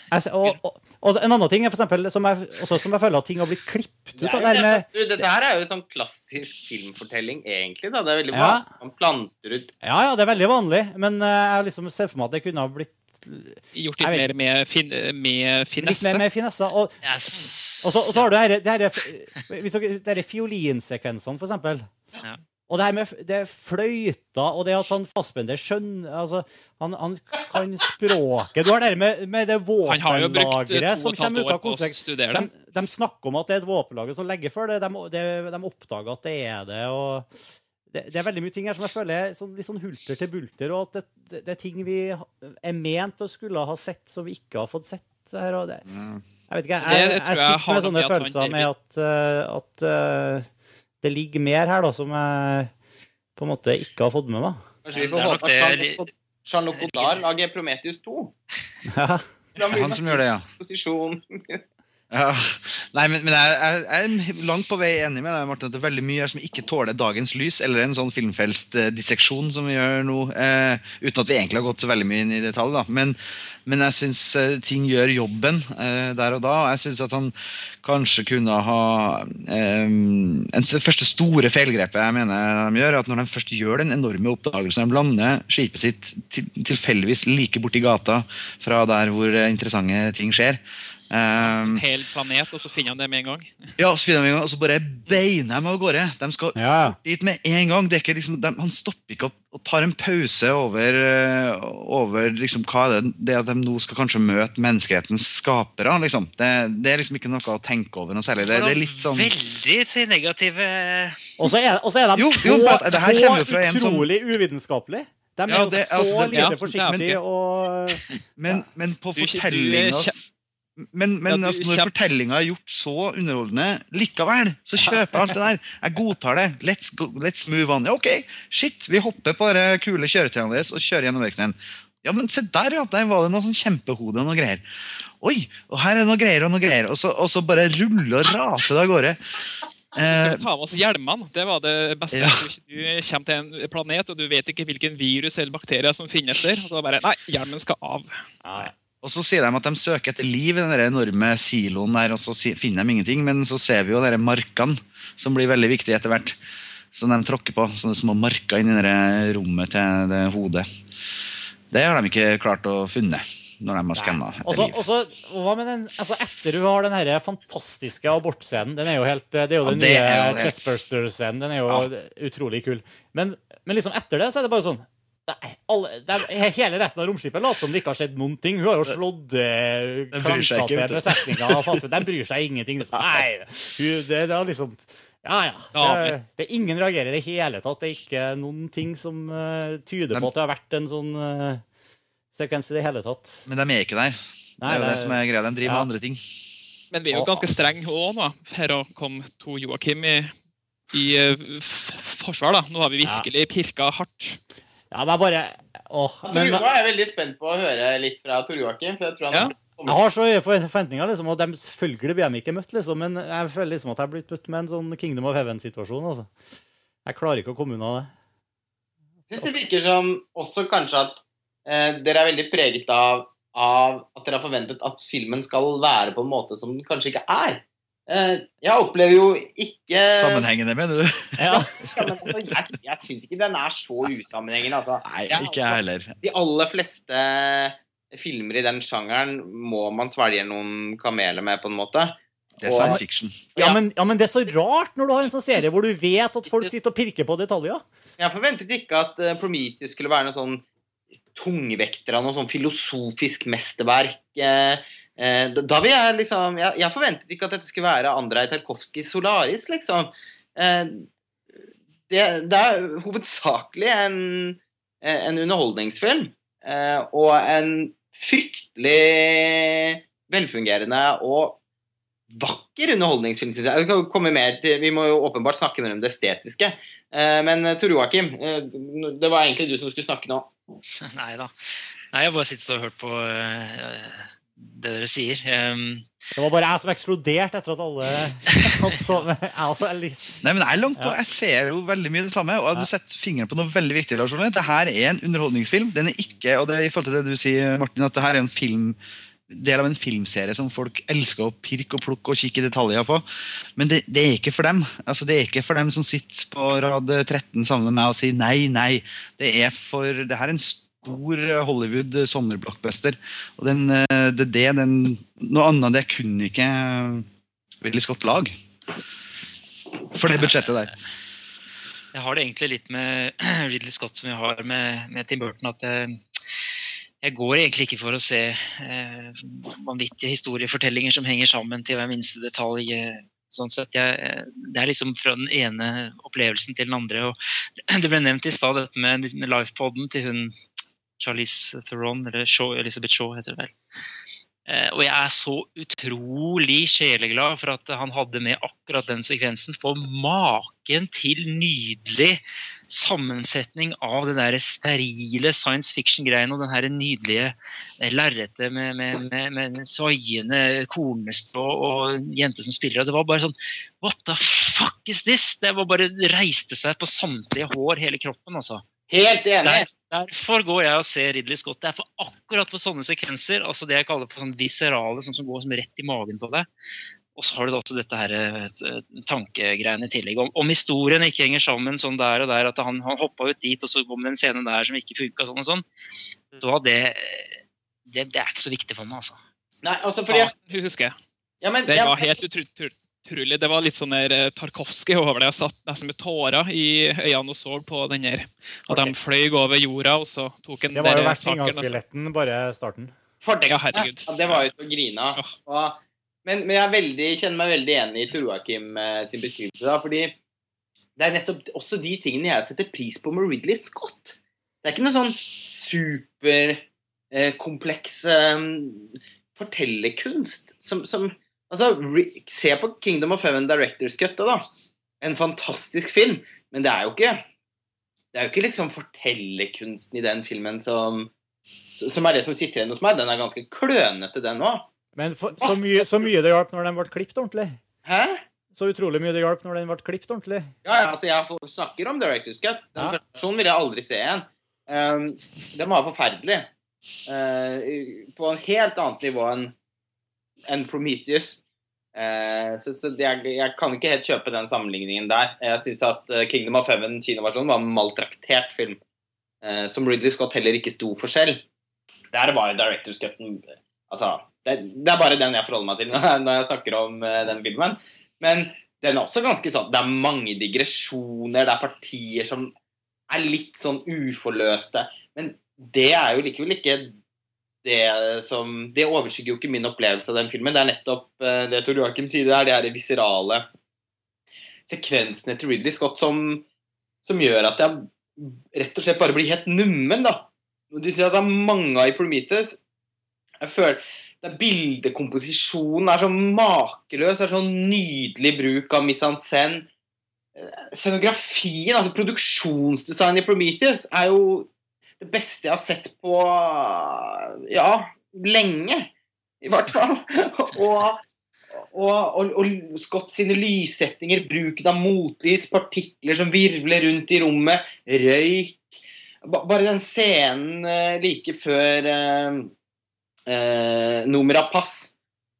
jeg, og, og, og en annen ting er for eksempel, som jeg, også, som jeg føler at ting har blitt klippet ut. Det det med, du, dette her er jo en sånn klassisk filmfortelling, egentlig. Da. Det er veldig Ja. vanlig. Man planter ut ja, ja, det er veldig vanlig, men uh, jeg liksom ser for meg at det kunne ha blitt Gjort litt mer med, fin med litt finesse. mer med finesse. Og, Yes. og, så, og så har du her, det her, hvis dere- det her fiolinsekvensene, for eksempel. Ja. Og det her med det fløyta, og det at han Fassbender skjønner altså, han, han kan språket. Du har det med, med det våpenlageret som kommer ut av studere De, de snakker om at det er et våpenlager som legger for det. De, de, de oppdager at det er det. og det, det er veldig mye ting her som jeg føler er sånn, litt sånn hulter til bulter, og at det, det, er ting vi er ment å skulle ha sett, som vi ikke har fått sett. her, og det, jeg vet ikke, jeg, jeg, jeg, jeg sitter med sånne følelser med at, eh, at uh, det ligger mer her da, som jeg på en måte ikke har fått med meg. Kanskje vi får håpe at Jean-Luc Godard lager Prometheus 2. Ja. Han som gjør det, ja. Posisjon. [laughs] Nei, men, men jeg, jeg, jeg er langt på vei enig med deg, Martin, at det er veldig mye her som ikke tåler dagens lys, eller en sånn filmfrelst eh, som vi gjør nå, eh, uten at vi egentlig har gått så veldig mye inn i detalj. Da. Men, men jeg syns eh, ting gjør jobben eh, der og da. og Jeg syns at han kanskje kunne ha eh, Det første store feilgrepet jeg mener de gjør, er at når de først gjør den enorme oppdagelsen, de lander skipet sitt til, tilfeldigvis like borti gata fra der hvor eh, interessante ting skjer. Um, En hel planet, og så finner han det med en gang. ja, så finner de en gang, og så bare beiner de av gårde. De skal Ja. dit med en gang. Det er ikke liksom, de, han stopper ikke opp og tar en pause over, eh, over liksom, hva er det, det at de nå skal kanskje møte menneskehetens skapere. Liksom. Det, det er liksom ikke noe å tenke over noe særlig. Det, det er litt sånn Veldig til negative Og så er, og så er de Jo, så, jo, men det her så fra en som- utrolig uvitenskapelige. De er Ja, jo det- så altså, lite ja, forsiktige og Men, men på fortellinga Men, men Ja, du altså, når kjem- fortellinga er gjort så underholdende likevel, så kjøper jeg alt det der. Jeg godtar det. Let's, go, let's move on. Ja, ok, shit, vi hopper på de kule kjøretøyene deres og kjører gjennom ørkenen. Ja, men se der, ja. Der var det noe sånn kjempehode og noe greier. Oi, og her er det noe greier og noe greier. Og så, og så bare ruller og raser det av gårde. Så skal Eh, vi ta med oss hjelmene. Det var det beste. Ja. Du, kommer til en planet, og du vet ikke hvilken virus eller bakterier som finnes der. Og så bare Nei, hjelmen skal av. og så sier de at de søker etter liv i den enorme siloen der, og så finner de ingenting. Men så ser vi jo de markene, som blir veldig viktige etter hvert. Som de tråkker på. Sånne små marker inni det rommet til det hodet. Det har de ikke klart å funne når de har skanna etter også, og så, hva med den, altså Etter du har den her fantastiske abortscenen Den er jo helt, Det er jo Ja, den det nye det. Chestburster-scenen. Den er jo utrolig kul. Men, men liksom etter det så er det bare sånn nei, alle, det er, Hele resten av romskipet later som det ikke har skjedd noen ting. Hun har jo slått eh, besetninga. av Fastfood. Den bryr seg ingenting. Liksom. Nei, hun, det, det er liksom ja, ja. Det, det ingen reagerer i det hele tatt. Det er ikke noen ting som uh, tyder de, på at det har vært en sånn uh, sekvens i det hele tatt. Men de er ikke der. Det er jo det- det som er greia. De driver ja. med andre ting. Men vi er jo ganske strenge òg nå. Her kom to Joakim i, i eh, forsvar. da. Nå har vi virkelig pirka hardt. Ja, men jeg bare Åh, men, Nå er jeg veldig spent på å høre litt fra Tor Joakim. For jeg tror han Ja. Jeg har så høye forventninger, liksom, og de, selvfølgelig blir de ikke møtt, liksom, men jeg føler liksom at jeg har blitt møtt med en sånn Kingdom of Heaven-situasjon. altså. Jeg klarer ikke å komme unna det. Jeg synes det virker som også kanskje at eh, dere er veldig preget av, av at dere har forventet at filmen skal være på en måte som den kanskje ikke er. Eh, jeg opplever jo ikke Sammenhengende, mener du? Ja. [laughs] Ja, men altså, jeg jeg syns ikke den er så usammenhengende. Altså. Nei, ikke jeg heller. De aller fleste filmer i den sjangeren må man svelge noen kameler med, på en måte. Det er science fiction. Ja, men, ja, men det er så rart når du har en sånn serie hvor du vet at folk sitter og pirker på detaljer. Jeg forventet ikke at uh, Prometheus skulle være noe sånn tungvekter av noe sånn filosofisk mesterverk. Eh, eh, da- da vil jeg liksom jeg, jeg forventet ikke at dette skulle være Andrej Tarkovskijs Solaris, liksom. Eh, det, det er hovedsakelig en, en underholdningsfilm. Eh, og en fryktelig velfungerende og vakker underholdningsfilm, synes jeg. Kan komme mer til, vi må jo åpenbart snakke mer om det estetiske. Eh, men eh, Tor Joakim, eh, det var egentlig du som skulle snakke nå. [laughs] Nei da. Nei, jeg bare sittet og hørt på eh, det dere sier. Um, Det var bare jeg som eksploderte etter at alle [laughs] altså, Jeg også er litt Nei, men Jeg er langt på, jeg ser jo veldig mye det samme. og Du setter fingeren på noe veldig viktig. Lars Ole. Det her er en underholdningsfilm. Den er ikke, og det er i forhold til det du sier, Martin, at det her er en film del av en filmserie som folk elsker å pirke og plukke og kikke i detaljer på. Men det, det er ikke for dem. Altså, det er ikke for dem som sitter på rad 13 sammen med meg og sier nei, nei. Det er for det her er en stor Hollywood sommerblockbuster. Og den, eh, det det den Noe annet det kunne ikke Willy Scott lag. For det budsjettet der. jeg har det egentlig litt med [clears throat] Ridley Scott som jeg har med, med Tim Burton. at jeg, jeg går egentlig ikke for å se eh, vanvittige historiefortellinger som henger sammen til hver minste detalj. eh, Sånn sett, jeg, det er liksom fra den ene opplevelsen til den andre. og [clears throat] Det ble nevnt i stad dette med livepodden til hun Charlize Theron, eller Shaw, Elizabeth Shaw heter det vel. Eh, og jeg er så utrolig sjeleglad for at han hadde med akkurat den sekvensen. For maken til nydelig sammensetning av det der sterile science fiction-greiene og den her nydelige eh, lerretet med, med, med, med svaiende kornestrå og jente som spiller. Og det var bare sånn What the fuck is this? Det var bare reiste seg på samtlige hår, hele kroppen, altså. Helt enig. Der, derfor går jeg og ser Ridley Scott. Det er for akkurat for sånne sekvenser, altså det jeg kaller for sånn viserale, sånn som går som rett i magen på deg. Og så har du også dette her eh, tankegreiene i tillegg. Om, om historien ikke henger sammen sånn der og der, at han, han hoppa ut dit, og så kom det en scene der som ikke funka, sånn og sånn, da det, det, det er ikke så viktig for meg, altså. Nei, altså fordi jeg, Starten husker jeg. ja, men, Det jeg, var helt utro- utro- utrolig. Det var litt sånn der eh, Tarkovskij over det. Jeg satt nesten med tårer i øynene og så på den her. At de fløy over jorda, og så tok en Det var jo der verst inngangsbilletten, bare starten. Fortekstene, Ja, herregud. ja, det var jo til å grine av. Men, men jeg veldig, kjenner meg veldig enig i Tor Joakim eh, sin beskrivelse. da, fordi det er nettopp også de tingene jeg setter pris på med Ridley Scott. Det er ikke noe sånn superkompleks eh, fortellerkunst som, som Altså, se på Kingdom of Heaven Directors Cut, da. En fantastisk film. Men det er jo ikke Det er jo ikke liksom fortellerkunsten i den filmen som som er det som sitter igjen hos meg. Den er ganske klønete, den òg. Men for, så, mye, så mye det hjalp når den ble klippet ordentlig. Hæ? Så utrolig mye det hjalp når den ble klippet ordentlig. Ja, ja, altså jeg snakker om Director's Cut. Den Ja. versjonen vil jeg aldri se igjen. Um, den var forferdelig. Uh, på en helt annet nivå enn enn Prometheus. Eh, så så jeg, jeg kan ikke helt kjøpe den sammenligningen der. Jeg syns at uh, Kingdom of Heaven kinoversjonen var en maltraktert film. Eh, som Ridley Scott heller ikke sto for selv. Der var jo Director's Cutten Altså, det, det er bare den jeg forholder meg til [laughs] når jeg, snakker om uh, den filmen. Men den er også ganske sånn Det er mange digresjoner, det er partier som er litt sånn uforløste. Men det er jo likevel ikke det som Det overskygger jo ikke min opplevelse av den filmen. Det er nettopp eh, det Tor Joakim sier, det er de her viserale sekvensene til Ridley Scott som, som gjør at jeg rett og slett bare blir helt nummen, da. Du sier at det er mange av i Prometheus. Jeg føler det er Bildekomposisjonen er så makeløs. Det er sånn nydelig bruk av mise en. Eh, Scenografien, altså produksjonsdesign i Prometheus, er jo det beste jeg har sett på ja, lenge. i hvert fall. [laughs] Og, og, og, og Scott sine lyssettinger, bruken av motlys, partikler som virvler rundt i rommet, røyk Bare den scenen eh, like før eh, eh, nummeret pass,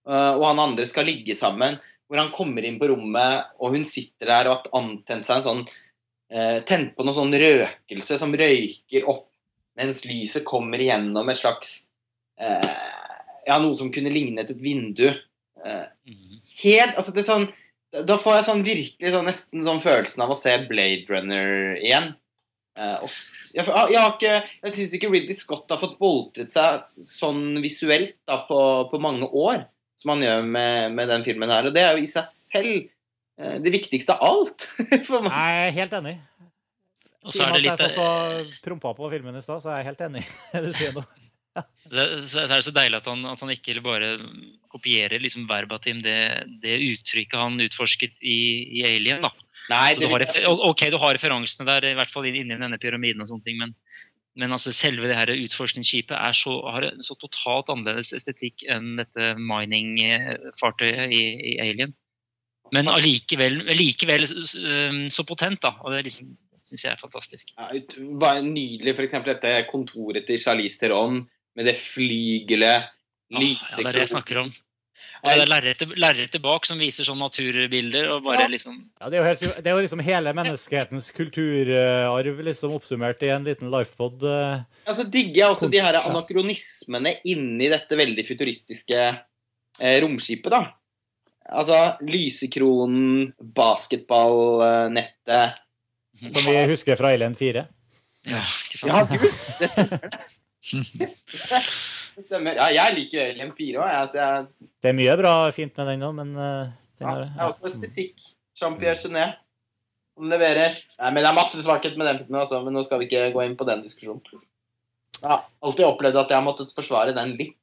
eh, og han andre skal ligge sammen, hvor han kommer inn på rommet, og hun sitter der og har antent seg en sånn eh, Tent på noe sånn røkelse som røyker opp mens lyset kommer igjennom et slags eh, Ja, noe som kunne lignet et vindu. Eh, Mhm. helt Altså, det er sånn Da får jeg sånn virkelig sånn nesten sånn følelsen av å se Blade Runner igjen. Eh, og jeg, jeg, har ikke Jeg syns ikke Ridley Scott har fått boltret seg sånn visuelt da, på, på mange år som han gjør med, med den filmen her. Og det er jo i seg selv eh, det viktigste av alt. [laughs] Jeg er helt enig. Og så Siden er det at jeg satt og prompa på filmen i stad, så er jeg helt enig i det du sier nå. [laughs] Det, så er det så deilig at han, at han ikke bare kopierer liksom verbatim det, det uttrykket han utforsket i, i Alien. da. Nei, Så du har, ok, du har referansene der, i hvert fall inni denne pyramiden, og sånne ting, men, men altså selve det her utforskningsskipet så, har en så totalt annerledes estetikk enn dette mining-fartøyet i, i Alien. Men allikevel, så potent, da. Og det er liksom, syns jeg er fantastisk. Ja, ut- bare nydelig, f.eks. dette kontoret til Charlize Theron med det flygelet, Ah, ja, det er det jeg snakker om. Og det er lerretet bak som viser sånn naturbilder, og bare Ja. liksom Ja, det, er jo helt, det er jo liksom hele menneskehetens kulturarv liksom oppsummert i en liten lifepod. eh. Ja, så digger jeg også de her anakronismene inni dette veldig futuristiske eh, romskipet, da. Altså lysekronen, basketballnettet Som vi husker fra Alien 4. Ja, ikke sant? Ja, gud, det stemmer. det. [laughs] Det stemmer. Ja, jeg liker Alien 4 òg, Altså, jeg Det er mye bra fint med den òg, men eh, den ja, har, det er også estetikk. Jean-Pierre Genet. Han leverer. Nei, men det er masse svakhet med den filmen, altså, men nå skal vi ikke gå inn på den diskusjonen. Jeg har alltid opplevd at jeg har måttet forsvare den litt.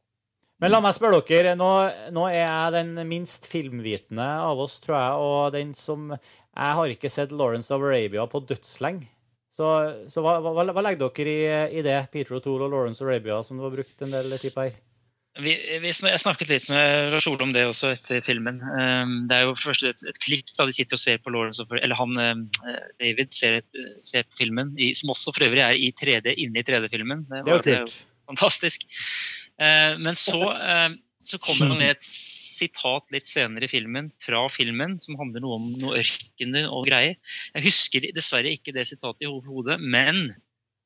Men la meg spørre dere, nå, nå er jeg den minst filmvitende av oss, tror jeg, og den som Jeg har ikke sett Lawrence of Arabia på dødslenge. Så, så hva, hva, hva legger dere i, i det, Peter O'Toole og Lawrence of Arabia, som du har brukt en del tid på her? Vi, vi, jeg snakket litt med Lars om det også etter filmen. Um, det er jo for det første et, et klikk da de sitter og ser på Lawrence of, eller han, um, eh, David ser, et, ser på filmen, i, som også for øvrig er i 3D inne i 3D-filmen. Det er jo kult. fantastisk. Eh, men så, så kommer han med et sitat litt senere i filmen fra filmen som handler noe om noe ørkener og greier. Jeg husker dessverre ikke det sitatet i hodet, men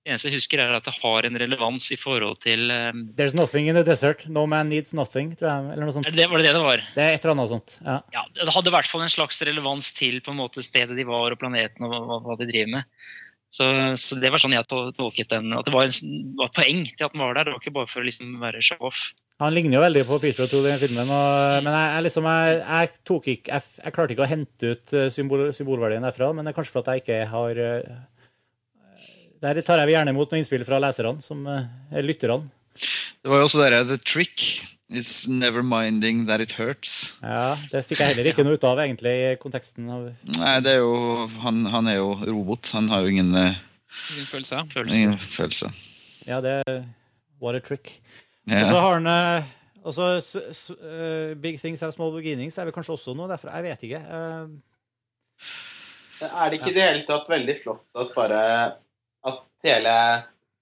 det eneste jeg husker er at det har en relevans i forhold til um, There's nothing in the desert. No man needs nothing, tror jeg. Eller noe sånt. det Var det det det var? Det er et eller annet sånt. Ja. Ja, Det hadde i hvert fall en slags relevans til på en måte stedet de var og planeten og hva, hva de driver med. Så, så det var sånn jeg tolket den. At det var, en, var et poeng til at den var der. Det var ikke bare for å liksom være show-off. Han ligner jo veldig på Peter O'Toole i den filmen, og, men jeg, jeg, liksom, jeg, jeg, tok ikke, jeg, jeg klarte ikke å hente ut eh, symbol, symbolverdien derfra, men det er kanskje fordi jeg ikke har eh, Der tar jeg gjerne imot noen innspill fra leserne, som eh, er lytterne. Det var jo også der, The trick is never minding that it hurts. Ja, det fikk jeg heller ikke noe ut av, egentlig, i konteksten av Nei, det er jo Han, han er jo robot. Han har jo ingen, Ingen følelse. Følelse. ingen følelse. Ja, det What a trick. Og så har han s, s, eh, Big Things Have Small Beginnings er vel kanskje også noe derfra. Jeg vet ikke. Eh, Er det ikke i det hele tatt veldig flott at bare At hele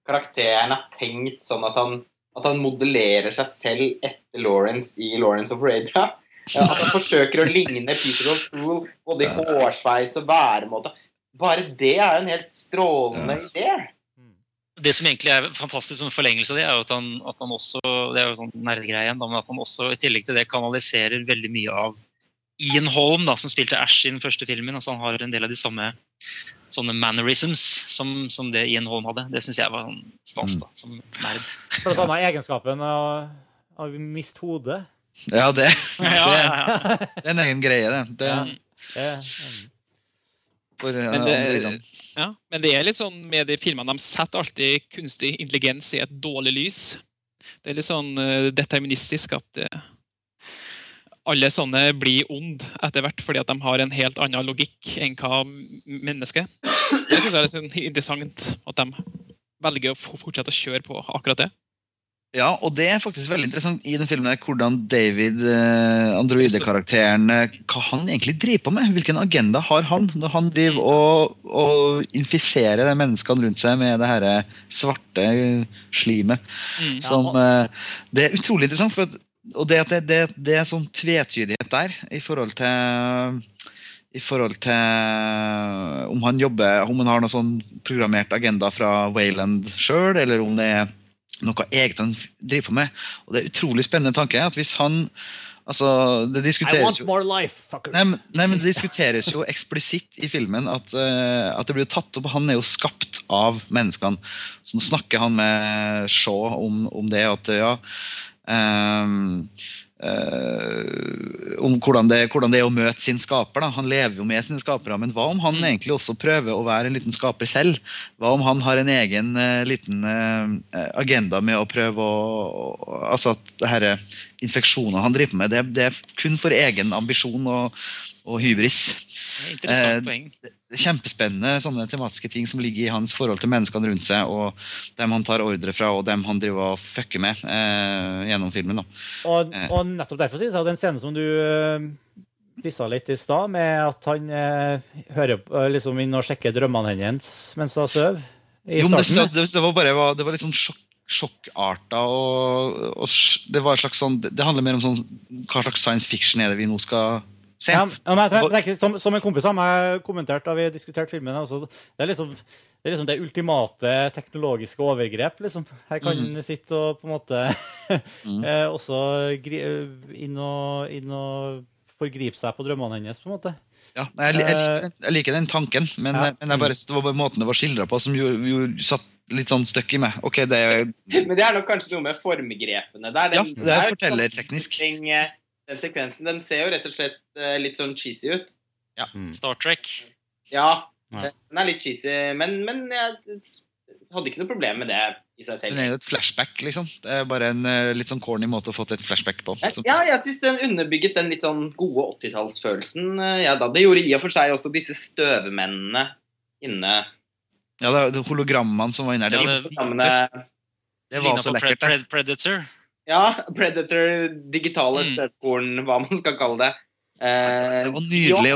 karakteren er tenkt sånn at han, at han modellerer seg selv etter Lawrence i Lawrence of Arabia? Ja, At han forsøker å ligne Peter O'Toole både i hårsveis og væremåte. Bare det er jo en helt strålende idé. Det som egentlig er fantastisk som forlengelse av det, er jo at han, at han også det er jo sånn nerdgreie men at han også i tillegg til det kanaliserer veldig mye av Ian Holm, da, som spilte Ash i den første filmen. altså Han har en del av de samme sånne mannerisms som, som det Ian Holm hadde. Det syns jeg var sånn stas, da, som nerd. blant annet egenskapen av, av mist hodet. ja, det, [laughs] det, det er en egen greie, det. det Ja. For, eh, Men det, ja, men det er litt sånn med de filmene, de setter alltid kunstig intelligens i et dårlig lys. Det er litt sånn eh, deterministisk at eh, alle sånne blir ond etter hvert fordi at de har en helt annen logikk enn hva mennesket. Det syns jeg er litt sånn interessant, at de velger å fortsette å kjøre på akkurat det. Ja, og det er faktisk veldig interessant i den filmen her, hvordan David, eh, androidekarakteren, eh, hva han egentlig driver på med. Hvilken agenda har han når han driver og, og infiserer de menneskene rundt seg med det her svarte slimet. Mm. Som, eh, det er utrolig interessant. For at, og det, at det, det, det er sånn tvetydighet der i forhold til i forhold til om han jobber, om han har noe sånn programmert agenda fra Wayland sjøl, eller om det er noe eget han driver på med. Og det er utrolig spennende tanke at hvis han Altså, det I diskuteres want jo more life, fucker. Nei, nei, men Det diskuteres jo eksplisitt i filmen at, uh, at det blir tatt opp Han er jo skapt av menneskene. Så nå snakker han med Shaw om, om det. At ja ehm, eh, Om hvordan det, hvordan det er å møte sin skaper. Da. Han lever jo med sine skapere, men hva om han egentlig også prøver å være en liten skaper selv? Hva om han har en egen uh, liten uh, agenda med å prøve å Altså at det her infeksjoner han driver med, det, det er kun for egen ambisjon og, og hybris. Er Interessant poeng. Kjempespennende sånne tematiske ting som ligger i hans forhold til menneskene rundt seg, og dem han tar ordre fra, og dem han driver og fucker med eh, gjennom filmen. da. Og, Eh. og nettopp derfor synes jeg at den scenen som du uh, dissa litt i stad, med at han eh, hører eh, liksom inn og sjekker drømmene hennes mens hun sover i Jo, men det, starten. det, det var bare det var litt sånn sjokk, sjokkarta, og, og det var et slags sånn Det handler mer om sånn hva slags science fiction er det vi nå skal. Ja, men tenker, som, som en kompis av meg kommenterte da vi diskuterte filmen altså, Det er liksom det er liksom det ultimate teknologiske overgrep. liksom. Her kan mm. sitte og på en måte [laughs] mm. eh, også gri, inn, og, inn og forgripe seg på drømmene hennes. på en måte. Ja, jeg, jeg, liker den, jeg liker den tanken, men, Ja. men jeg bare, det var bare måten det var skildra på, som gjorde, gjorde, satt litt sånn støkk i meg. Ok, det er Men det er nok kanskje noe med formgrepene der. Ja, det er jo fortellerteknisk. ting, eh, Den sekvensen den ser jo rett og slett eh, litt sånn cheesy ut. Ja, Star Trek. Ja, den er litt cheesy, men, men jeg hadde ikke noe problem med det i seg selv. Den er jo et flashback, liksom. Det er bare en eh, litt sånn corny måte å få til et flashback på. Jeg- Som- Ja, jeg syns den underbygget den litt sånn gode 80-tallsfølelsen. eh, Ja, da. Det gjorde i og for seg også disse støvmennene inne. Ja, det, det hologrammene som var inne her, det, Ja, var det- det var så lekkert. Pred Predator. Ja, Predator, digitale Mm. støvkorn, hva man skal kalle det. Eh, Det var nydelig,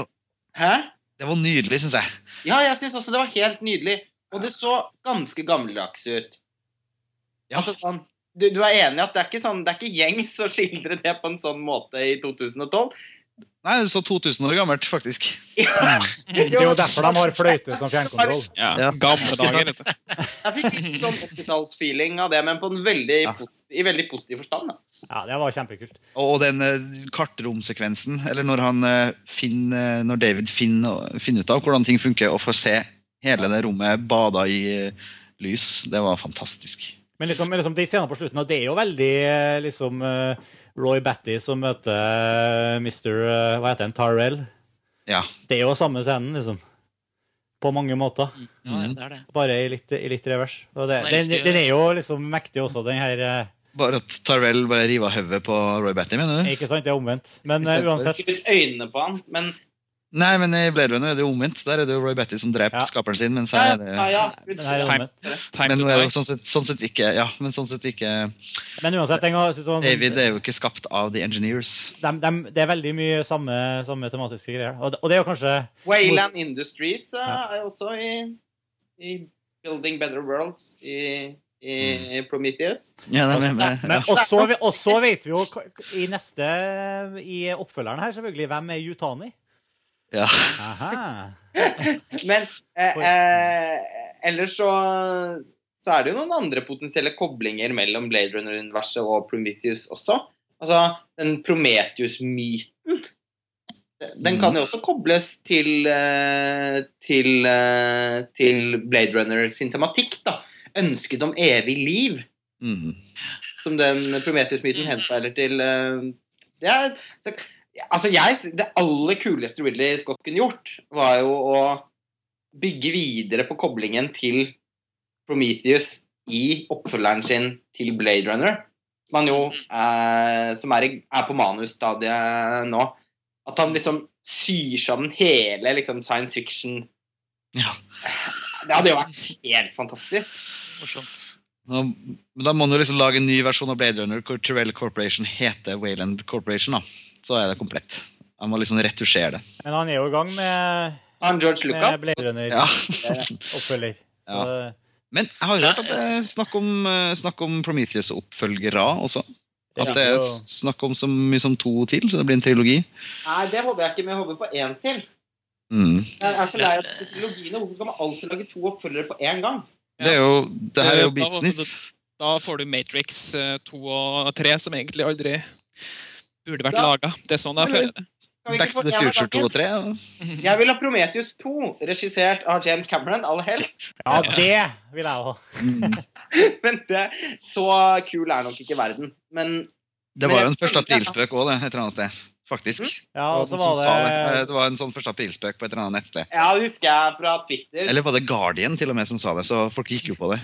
Hæ? det var nydelig syns jeg. Ja, jeg syns også det var helt nydelig. Og det så ganske gammeldags ut. Ja. Altså, sånn, du, du er enig i at det er ikke sånn, det er ikke gjengs å skildre det på en sånn måte i 2012? Nei, det så 2000 år gammelt, faktisk. Det er jo derfor de har fløyte som fjernkontroll. Ja, Ja. Gamle dager. vet du. Jeg fikk litt sånn 80-tallsfeeling av det, men på en veldig, Ja. i veldig positiv forstand. Da. Ja, det var kjempekult. Og den eh, kartromsekvensen, eller når, han, eh, finner, når David finner, finner ut av hvordan ting funker, og får se hele det rommet bada i eh, lys, det var fantastisk. Men liksom, liksom de scenene på slutten, og det er jo veldig eh, liksom eh, Roy Batty som møter eh, Mr. eh, Hva heter han? Tarrell. Ja. Det er jo samme scenen, liksom. På mange måter. Ja, ja, det er det. Bare i litt, i litt revers. Og det, den, den er jo liksom mektig også, den her eh, Bare at Tarrell bare river hodet på Roy Batty, mener du? Ikke sant? Det er omvendt. Men uansett Ikke øynene på han, men Nei, men i Blade Runner er det jo omvendt. Der er det jo Roy Batty som dreper Ja. skaperen sin, mens her er det ja, ja. Men her er det Men nå er det jo sånn sett, sånn sett ikke Ja, men sånn sett ikke Men uansett, en sånn- David er jo ikke skapt av The Engineers. De, de, det er veldig mye samme, samme tematiske greier. Og det, og det er jo kanskje Wayland Industries uh, er også i, i Building Better Worlds i, i Prometheus. Ja, Altså, men, men, Men, ja. og, så, og så vet vi jo i neste I oppfølgeren her, selvfølgelig, hvem er Yutani? Ja. [laughs] Men eh, eh, ellers så så er det jo noen andre potensielle koblinger mellom Blade Runner-universet og Prometheus også. Altså, den Prometheus-myten Den kan jo også kobles til eh, til, eh, til Blade Runner sin tematikk, da. Ønsket om evig liv, Mm. som den Prometheus-myten henspeiler til. eh, Det er så, Altså, jeg, det aller kuleste Ridley Scott kunne gjort, var jo å bygge videre på koblingen til Prometheus i oppfølgeren sin til Blade Runner. Som jo eh, som er, i, er på manusstadiet nå. At han liksom syr sammen hele liksom, science fiction ja. Det hadde jo vært helt fantastisk. Morsomt. Men da må man jo liksom lage en ny versjon av Blade Runner hvor Terrell Corporation heter Wayland Corporation. da. Så er det komplett. Han må liksom retusjere det. Men han er jo i gang med, Han George med Lucas. Blade Runner-oppfølger. [laughs] Så Men jeg har hørt at det er snakk om, eh, snakk om Prometheus-oppfølgere også. At det er snakk om så mye som to til, så det blir en trilogi. Nei, det håper jeg ikke, men jeg håper på én til. Mm. Jeg er så lei av trilogiene. Hvorfor skal man alltid lage to oppfølgere på én gang? Det er jo, det her er jo business. Da får du Matrix eh, 2 og 3, som egentlig aldri burde vært Ja. laga. Det er sånn jeg føler det. Back to the Future 2 og 3. ja. [laughs] Jeg vil ha Prometheus 2, regissert av James Cameron, aller helst. Ja, det vil jeg ha. [laughs] Mm. Men det, så kul er nok ikke verden. Men Det var jo en første aprilspøk òg, det. Et eller annet sted. Faktisk. Ja, Og så var det. Eh, det det var en sånn første aprilspøk på et eller annet nettsted. ja, det husker jeg fra Twitter. Eller var det Guardian til og med som sa det, så folk gikk jo på det.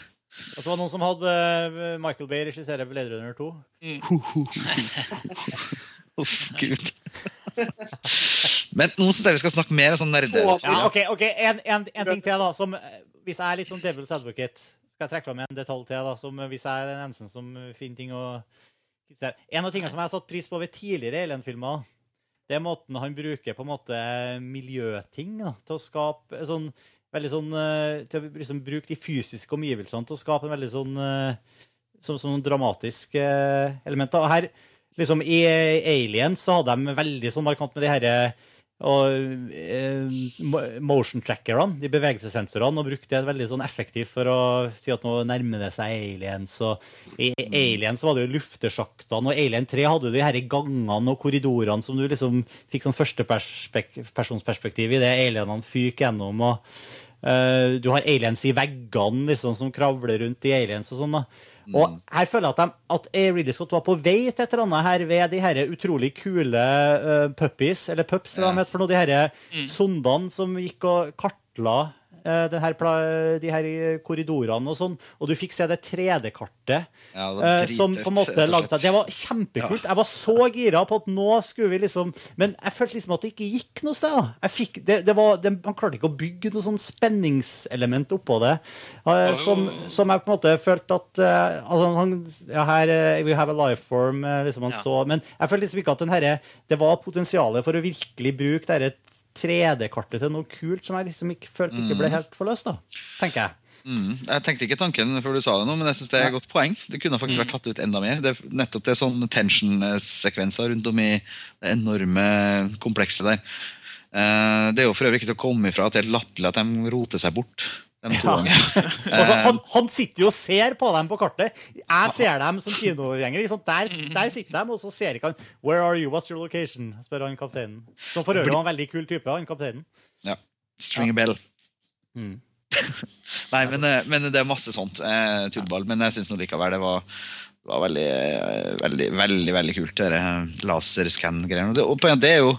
Og så var det noen som hadde eh, Michael Bay regissere Blade Runner 2. Uff, gud. Men nå syns jeg vi skal snakke mer om sånn nerde... Ja, OK, ok, en, en, en ting til, da. Som, eh, hvis jeg er litt sånn devil's advocate, skal jeg trekke fram en detalj til. da, som Hvis jeg er den eneste som finner ting å. En av tingene som jeg har satt pris på ved tidligere Alien-filmer, det er måten han bruker på en måte miljøting da, til å skape sånn veldig sånn eh, Til å liksom bruke de fysiske omgivelsene til å skape en veldig sånn eh, som, sånn dramatisk eh, element. da. Her, liksom I Aliens så hadde de veldig sånn markant med de herre og eh, motion trackerne, de bevegelsessensorene, og brukte det veldig sånn effektivt for å si at nå nærmer det seg aliens. Og I Aliens var det jo luftesjaktene, og Alien 3 hadde jo de her gangene og korridorene som du liksom fikk sånn førstepersonsperspektiv i det alienene fyker gjennom. og eh, Du har aliens i veggene liksom, som kravler rundt i aliens og sånn. da. Og her føler jeg at, de, at Ridley Scott var på vei til et eller annet her ved de her utrolig kule uh, puppies, eller pups, hva de heter for noe, de her sondene som gikk og kartla her, pla- de her korridorene og sånn, og du fikk se det 3D-kartet Ja, det eh, som på en måte lagde seg Det var kjempekult. Jeg var så gira på at nå skulle vi liksom Men jeg følte liksom at det ikke gikk noe sted. Jeg fikk, det, det var, det, Man klarte ikke å bygge noe sånn spenningselement oppå det. eh, som, som jeg på en måte følte at eh, altså han, ja, her, eh, We have a life form, eh, liksom han Ja. så Men jeg følte liksom ikke at den herre Det var potensialet for å virkelig bruke dette 3D-kartet til noe kult som jeg liksom ikke følte ikke ble helt forløst, da. Tenker jeg. Mm. Jeg tenkte ikke tanken før du sa det nå, men jeg synes det er et godt poeng. Det kunne faktisk vært tatt ut enda mer. Det er nettopp det er sånne tension-sekvenser rundt om i det enorme komplekset der. Eh, Det er jo for øvrig ikke til å komme ifra at det er latterlig at de roter seg bort. De to Ja. Altså, [laughs] han, han sitter jo og ser på dem på kartet. Jeg ser dem som [laughs] kinogjenger. Liksom. Der, der sitter de, og så ser ikke han Where are you? What's your location? spør han kapteinen. Som for øvrig var en veldig kul type. han kapteinen. String a bell. Mm. [laughs] Nei, men, eh, men det er masse sånt eh, tullball. Men jeg syns likevel det var, var veldig, eh, veldig, veldig veldig kult, dette laserscan-greiene. Og det, det, er jo,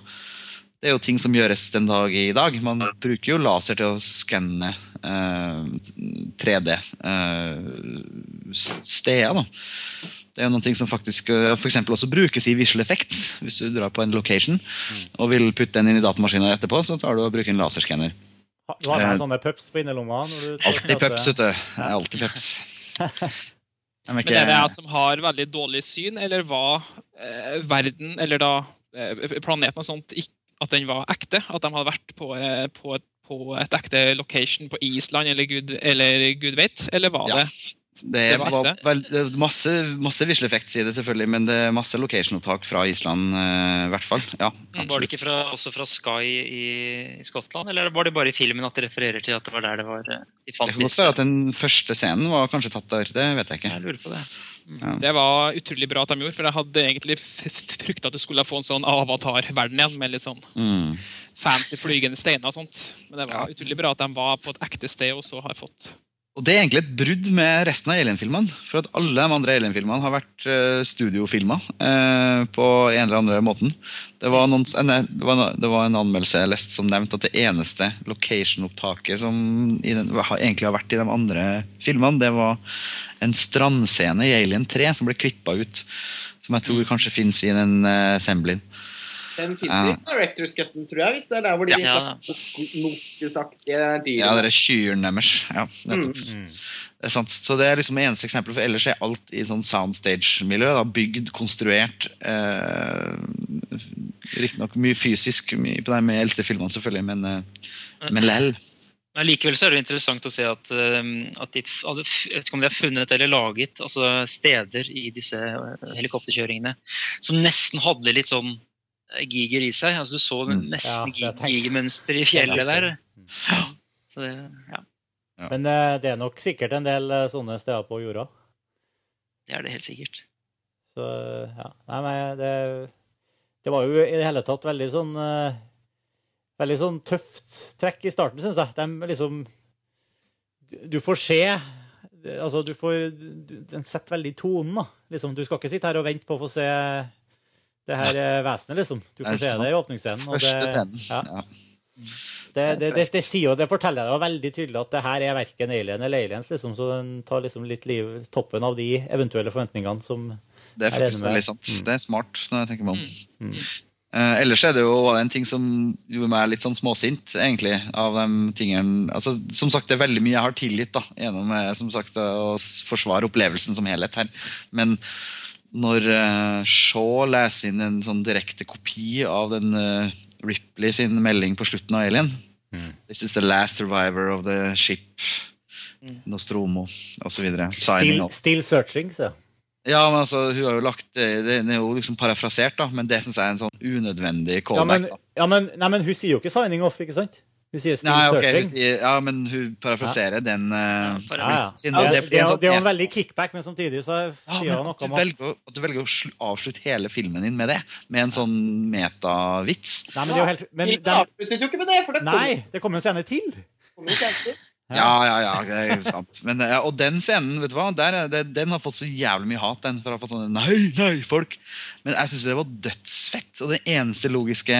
det er jo ting som gjøres den dag i dag. Man bruker jo laser til å skanne eh, 3D eh, Det er noen ting som faktisk eh, for også brukes i visual effects. Hvis du drar på en location og vil putte den inn i datamaskinen etterpå, så tar du og bruker en laserskanner. Du har med Eh, sånne pups på innerlomma? Alltid pups, vet du. Det er alltid pups. [laughs] Men er det jeg som har veldig dårlig syn, eller var eh, verden, eller da eh, planeten og sånt, ikk- at den var ekte? At de hadde vært på, eh, på, på et ekte location på Island, eller gud, eller gud vet? Eller var Ja. det Det Det var var vel, masse, masse visual effects i det, selvfølgelig, men det er masse location-opptak fra Island, Uh, hvert fall. Ja, Var det ikke fra, også fra Sky i, i Skottland, eller var det bare i filmen at det refererer til at det var der det var eh, de fant Det kan godt være at den første scenen var kanskje tatt der. Det vet jeg ikke. Jeg lurer på det. Ja. Det var utrolig bra at de gjorde, for jeg hadde egentlig frykta at du skulle få en sånn avatar-verden igjen, med litt sånn Mm. fancy flygende steiner og sånt. Men det var utrolig bra at de var på et ekte sted og så har fått Og det er egentlig et brudd med resten av Alien-filmene. For at alle de andre Alien-filmene har vært uh, studiofilmer eh, på en eller andre måten. Det var, noen, en, det, var, det var en anmeldelse jeg leste som nevnte at det eneste location-opptaket som i den, har- egentlig har vært i de andre filmene, det var en strandscene i Alien 3 som ble klippa ut. Som jeg tror kanskje fins i den uh, Semblin. Den fins Ja. i Directors Cutten, tror jeg. Hvis det er der hvor de Ja. Nokusaktige dyr. Ja, det er kyrne deres. Ja, nettopp. Mm. Det er sant. Så det er liksom eneste eksempel, for ellers er alt i sånn soundstage-miljø. Bygd, konstruert. Eh, Riktignok mye fysisk mye på de med eldste filmene, selvfølgelig, men, eh, men lell. Men likevel så er det interessant å se at, eh, at de, altså, jeg vet ikke om de har funnet eller laget altså, steder i disse eh, helikopterkjøringene som nesten hadde litt sånn giger i seg. Altså, du så Mm. nesten Ja, gigermønster i fjellet der. Så det, ja, Men eh, det er nok sikkert en del eh, sånne steder på jorda. det er det helt sikkert. Så ja. Nei, men det, det var jo i det hele tatt veldig sånn eh, Veldig sånn tøft trekk i starten, syns jeg. De liksom du, du får se Altså, du får du, Den setter veldig tonen, da. Liksom, du skal ikke sitte her og vente på å få se det her eh, vesenet, liksom. Du får se det i åpningsscenen. og Første scenen. Ja. Det, det, det, det sier det forteller deg veldig tydelig at det her er verken alien eller aliens, liksom, så den tar liksom litt liv, toppen av de eventuelle forventningene som Det er faktisk veldig sant. sant. Det er smart. når jeg tenker meg om. Mm. Uh, ellers er det jo en ting som gjorde meg litt sånn småsint, egentlig. av de tingene, altså Som sagt, det er veldig mye jeg har tilgitt da, gjennom eh, som sagt, å forsvare opplevelsen som helhet her. Men når uh, Shaw leser inn en sånn direkte kopi av den eh, Ripley sin melding på slutten av Alien Mm. This is the last survivor of the ship. Nostromo osv. Signing Still, still searching, så. Ja, men altså, hun har jo lagt det det er jo liksom parafrasert, da, men det syns jeg er en sånn unødvendig Ja, callback. men, ja, men, nei, men hun sier jo ikke 'signing off', ikke sant? Hun sier 'still Nei, ok, searching'. sier, ja, men hun parafraserer den Uh, Ja, ja. Sin, Ja, det det, sånn- det er jo en veldig kickback, men samtidig så sier hun noe om at velger, at du velger å avslutte hele filmen din med det, med en sånn metavits. Nei, men det er jo helt Men den, avsluttet jo ikke med det, for det Nei, det kommer en scene til. kommer. Ja, ja, ja, det er sant. Men, ja, og den scenen, vet du hva, der, er det, den har fått så jævlig mye hat. Den, for å ha fått sånne nei, nei, folk. Men jeg syns det var dødsfett. Og det eneste logiske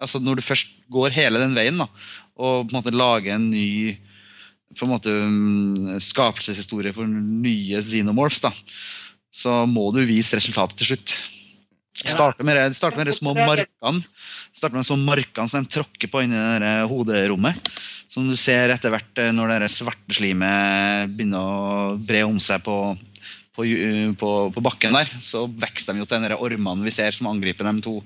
altså Når du først går hele den veien, da, og på en måte lager en ny på en måte mm, skapelseshistorie for nye xenomorphs, da, så må du vise resultatet til slutt. Starte med, de små markene Starte med de små markene som de tråkker på inni det der hoderommet. Som du ser etter hvert eh, når det svarte slimet begynner å bre om seg på, på, på, på bakken der. Så vokser de jo til de ormene vi ser som angriper de to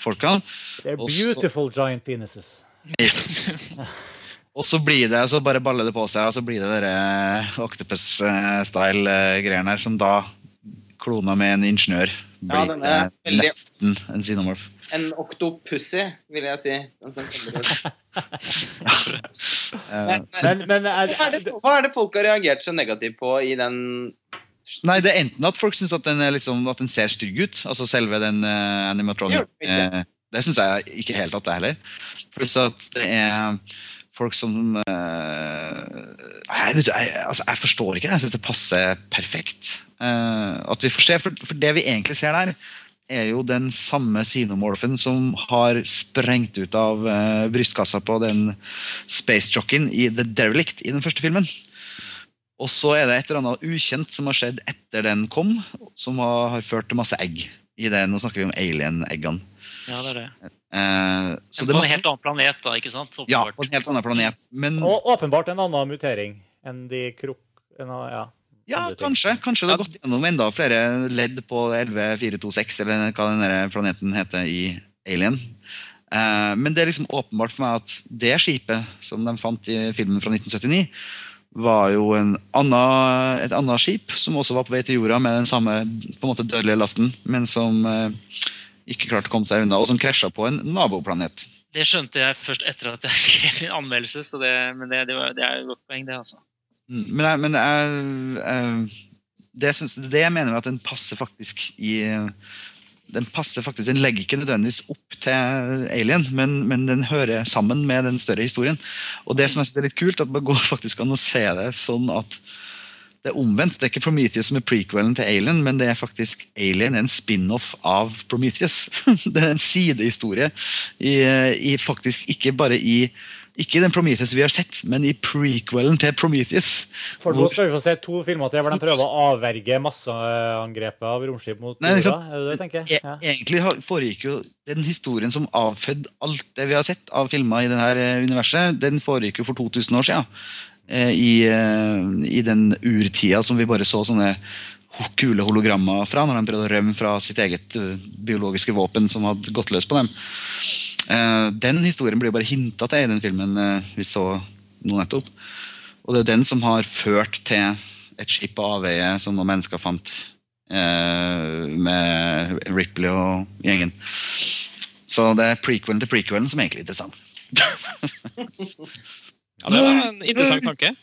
folka. They're beautiful giant penises. [laughs] Og så blir det, så bare baller det på seg, og så blir det dere Octopus-style-greiene her, som da klona med en ingeniør Ja, blir den er eh, veldig- nesten en xenomorph. En octopussy, vil jeg si. Eh, [laughs] Men- Men, men er, Hva er, det, hva er det folk har reagert så negativt på i den Nei, det er enten at folk syns at, den liksom, at den ser stygg ut, altså selve den uh, animatronic Gjør den eh, Det syns jeg ikke helt at det er heller. Pluss at det er folk som uh, du, jeg, altså, jeg forstår ikke. Jeg syns det passer perfekt. Uh, at vi får se, for, for det vi egentlig ser der, er jo den samme xenomorphen som har sprengt ut av brystkassa på den space jockeyen i The Derelict i den første filmen. Og så er det et eller annet ukjent som har skjedd etter den kom, som har, har ført til masse egg. I det, nå snakker vi om alien-eggene. Ja, det er det. Eh, så det på er en masse- helt annen planet, da, ikke sant? Ja, på en helt annen planet. Men og åpenbart en annen mutering enn de krok... Ja. ja, kanskje, kanskje det har gått gjennom enda flere ledd på 11426, eller hva den planeten heter i Alien. Eh, men det er liksom åpenbart for meg at det skipet som de fant i filmen fra 1979, var jo en annen, et annet skip som også var på vei til jorda med den samme måte dødelige lasten, men som eh, ikke klarte å komme seg unna, og som krasja på en naboplanet. Det skjønte jeg først etter at jeg [laughs] skrev min anmeldelse, så det, men det, det, var, det er et godt poeng, det, altså. Mm, Men, jeg, men jeg, eh, det, synes, det mener jeg at den passer faktisk i den passer faktisk, den legger ikke nødvendigvis opp til Alien, men, men den hører sammen med den større historien. Og det som jeg synes er litt kult, at man går faktisk an å se det sånn at det er omvendt. Det er ikke Prometheus som er prequelen til Alien, men det er faktisk Alien en spin-off av Prometheus. [laughs] det er en sidehistorie i, i faktisk ikke bare i ikke i den Prometheus vi har sett, men i prequelen til Prometheus. For nå skal vi få se to filmer til hvor de prøver å avverge masseangrepet av romskip mot Nei, jorda. Er det det tenker? jeg? Ja. Egentlig foregikk jo den historien som avfødde alt det vi har sett av filmer i dette universet, den foregikk jo for 2000 år siden. eh, i, eh, i den urtida som vi bare så sånne kule hologrammer fra, når de prøvde å rømme fra sitt eget eh, biologiske våpen som hadde gått løs på dem. Eh, den historien blir jo bare hinta til i den filmen eh, vi så nå nettopp. Og det er den som har ført til et skip på avveie som noen mennesker fant eh, med Ripley og gjengen. Så det er prequelen til prequelen som er egentlig interessant. Ja, det er en interessant tanke.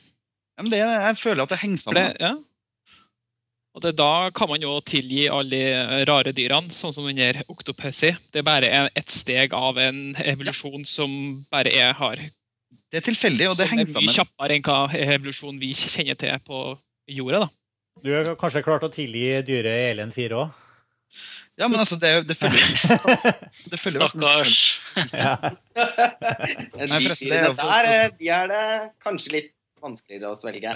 Ja, men det, jeg føler at det henger For det, ja. Og det, da kan man jo tilgi alle de rare dyrene, sånn som den der Octopussy. Det er bare et steg av en evolusjon som bare er, har Det er tilfeldig, og det som er mye kjappere enn hva evolusjonen vi kjenner til på jorda. da. Du har kanskje klart å tilgi dyret i Alien 4 òg? Ja, men altså, det, det følger [laughs] det følger Stakkars. Ja. [laughs] De Nei, forresten, det er der, eh, de er det kanskje litt vanskeligere å svelge.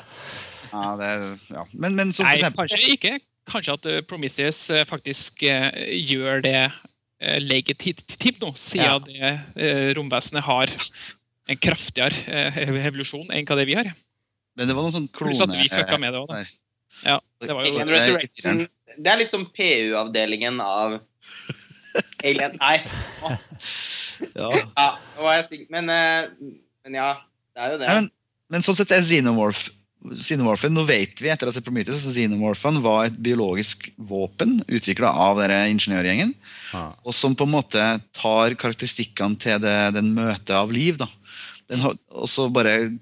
Ja, det er, ja. Men, men så, Nei, eksempel kanskje ikke. Kanskje at eh, Prometheus eh, faktisk eh, gjør det uh, legitimt nå, siden Ja. det romvesenet har en kraftigere evolusjon enn hva det vi har. Men det var noen sånn klone... Pluss at vi fucka med det òg, da. Ja, det var jo det er litt som PU-avdelingen av Alien Nei. [laughs] Ja. Ja, nå var jeg stink. Men, men ja, det er jo det. Nei, men, men sånn sett er Xenomorph Xenomorphen, nå vet vi etter å ha sett Prometheus at Xenomorphen var et biologisk våpen utvikla av denne ingeniørgjengen, Ah. og som på en måte tar karakteristikkene til det, den møtet av liv. da. Den har, og så bare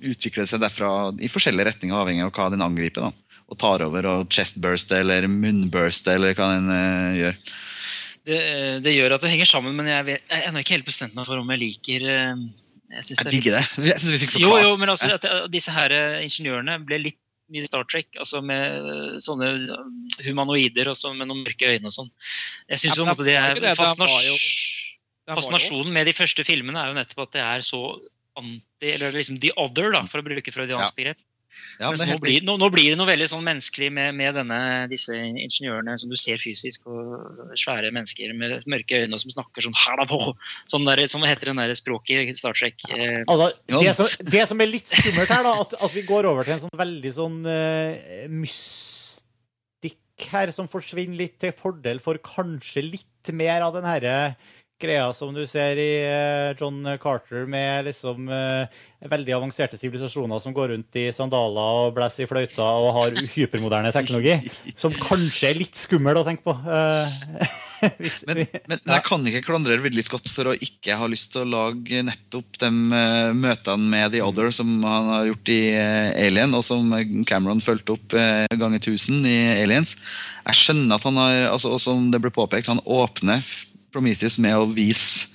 utvikler det seg derfra i forskjellige retninger, avhengig av hva den angriper. da. Og tar over og chestburster eller munnburster eller hva den uh, gjør. Det, det gjør at det henger sammen, men jeg, vet, jeg er ennå ikke helt bestemt meg for om jeg liker eh, Jeg synes Jeg det digger litt det. [laughs] Jeg synes vi fikk Jo, jo, men altså, at disse her eh, ingeniørene ble litt mye Star Trek, altså med eh, sånne eh, humanoider og så med noen mørke øyne og sånn. Jeg syns Ja, på en måte det er det fascinas- jo- Det jo Fascinasjonen med de første filmene er jo nettopp at det er så anti, eller liksom the other, da, for å bruke freudiansk begrep. Ja, er nå, blir, nå, nå blir det noe veldig sånn menneskelig med, med denne, disse ingeniørene som du ser fysisk, og svære mennesker med mørke øyne som snakker sånn på, sånn der, som heter den der språket i Star Trek. Eh, Altså, det, som, det som er litt skummelt her, da, at, at vi går over til en sånn veldig sånn uh, mystikk her, som forsvinner litt til fordel for kanskje litt mer av den herre greia som du ser i eh, John Carter, med liksom eh, veldig avanserte sivilisasjoner som går rundt i sandaler og blåser i fløyta og har hypermoderne teknologi, som kanskje er litt skummel å tenke på. eh, [laughs] hvis Men, men jeg kan ikke klandre Ridley Scott for å ikke ha lyst til å lage nettopp de møtene med The Other som han har gjort i Alien, og som Cameron fulgte opp ganger 1000 i Aliens. Jeg skjønner at han har, altså, og som det ble påpekt, han åpner Prometheus med å vise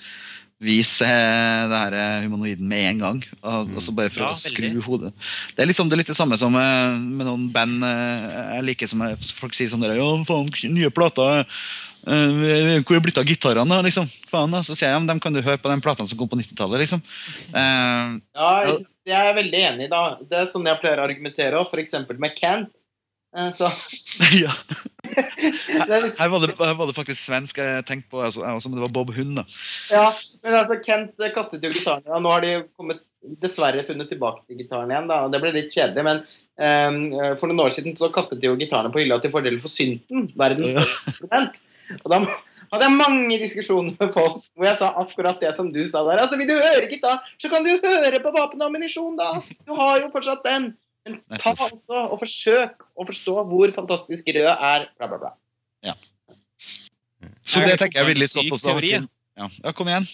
Vise eh, det her eh, humanoiden med en gang. Og, og så bare for Ja, å skru veldig. hodet. Det er liksom det, er litt det samme som eh, med noen band eh, jeg liker som jeg, folk sier sånn der, Ja, faen, nye plater. eh, hvor er blitt av gitarene? Liksom? Faen, da. Så sier jeg, ja, dem kan du høre på de platene som kom på 90-tallet. Liksom. Eh, Ja, jeg er veldig enig, da. Det er sånn jeg pleier å argumentere òg, f.eks. med Kant. Eh, Så [laughs] ja. [laughs] liksom, her, var det, her var det faktisk svensk jeg tenkte på, altså, men det var Bob Hund. ja, men altså, Kent eh, kastet jo gitaren, og nå har de kommet dessverre funnet tilbake til gitaren igjen, da, og det ble litt kjedelig, men um, for noen år siden så kastet de jo gitarene på hylla til fordel for synten, verdens beste instrument. Og da hadde jeg mange diskusjoner med folk hvor jeg sa akkurat det som du sa der. Altså, vil du høre gitar, så kan du høre på våpen og ammunisjon, da! Du har jo fortsatt den. Men ta også og forsøk å forstå hvor fantastisk rød er, bla, bla, bla. Ja. Så det tenker jeg veldig godt også. Ja. ja, kom igjen.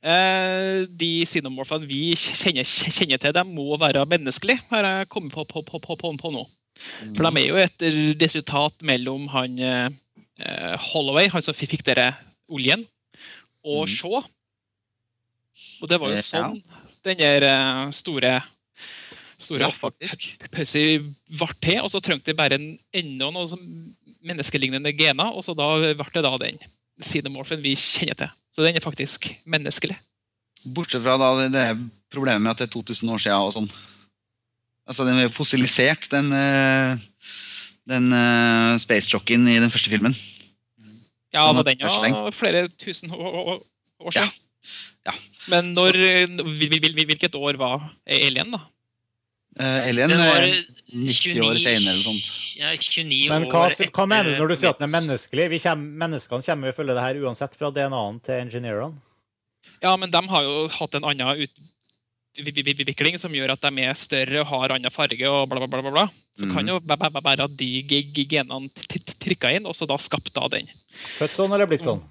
Eh, de sinomorfene vi kjenner, kjenner til, de må være menneskelige, har jeg kommet på, på, på, på, på, på nå. For de er jo et resultat mellom han eh, Holloway, han som fikk dere oljen, og Mhm. Shaw. Og det var jo sånn den der eh, store store Ja, faktisk. Pussy ble til, og så trengte de bare en, enda noe som menneskelignende gener, og så da ble det da den xenomorphen vi kjenner til. Så den er faktisk menneskelig. Bortsett fra da det- er problemet med at det er 2000 år siden og sånn. Altså, den er fossilisert, den, eh, den uh, space jockeen i den første filmen. Ja, Sånn den er flere tusen år, år, år Ja. siden. Ja. Men når, hvil- hvilket år var Alien, da? Eh, Alien var er 90 år senere eller sånt. Ja, 29 Men hva, hva mener du når du sier at den er menneskelig? Vi kommer, menneskene kommer ifølge det her uansett fra DNA-en til engineerene. Ja, men de har jo hatt en annen utvikling som gjør at de er større og har annen farge og bla, bla, bla. bla, bla. Så mm. kan jo være at de genene t- t- inn, og så da skapte av den. Født sånn eller blitt sånn?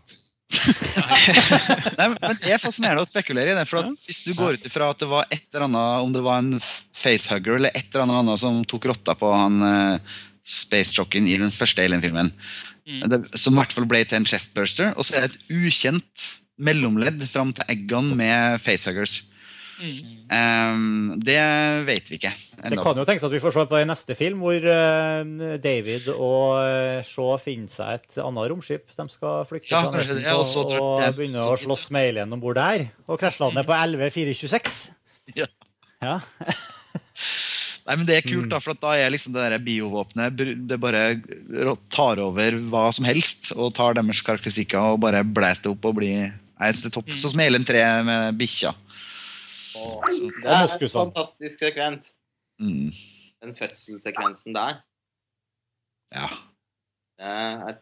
Nei, men Det er fascinerende å spekulere i det. for at Hvis du går ut ifra at det var et eller annet, om det var en facehugger eller et eller annet som tok rotta på han uh, spacejocken i den første Alien-filmen, Mm. som i hvert fall ble til en chestburster, og så er det et ukjent mellomledd fram til eggene med facehuggers. Mm. Um, det vet vi ikke. Det kan jo tenkes at vi får se på i neste film, hvor eh, David og eh, Shaw finner seg et annet romskip de skal flykte Ja, fra kanskje planeten og så på, tror og begynner begynne å slåss med alien om bord der. Og krasjlande på 11426. [laughs] Ja. Ja. [laughs] Nei, men Det er kult, da, for at da er liksom det der biovåpenet Det bare tar over hva som helst og tar deres karakteristikker og bare blæser det opp og blir Nei, det er topp. Mm. Sånn som Elen 3 med bikkja. Så- Det er en fantastisk sekvent. Mm, Den fødselssekvensen der. ja. Det er et,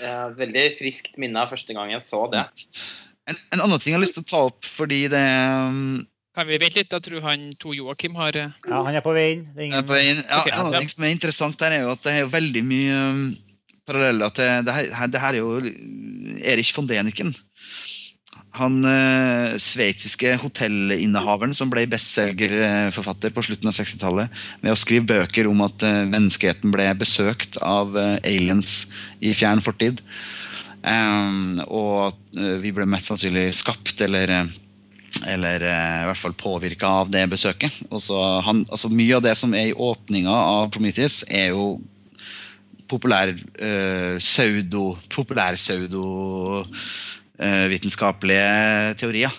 et veldig friskt minne av første gang jeg så det. En, en annen ting jeg har lyst til å ta opp, fordi det um, Kan vi vente litt? Jeg tror han to Joakim har eh, ja, han er på vei inn. Det er er ingen... en, ja, en annen ja. ting som er interessant der, er jo at det er jo veldig mye um, paralleller til det her, det her er jo Erich von Deniken. Han eh, sveitsiske hotellinnehaveren som ble bestselgerforfatter på slutten av 60-tallet ved å skrive bøker om at eh, menneskeheten ble besøkt av eh, aliens i fjern fortid. Um, og eh, vi ble mest sannsynlig skapt eller eh, eller eh, i hvert fall påvirka av det besøket. Han, altså Mye av det som er i åpninga av Prometheus, er jo populær eh, pseudo populær-pseudo-vitenskapelige teorier.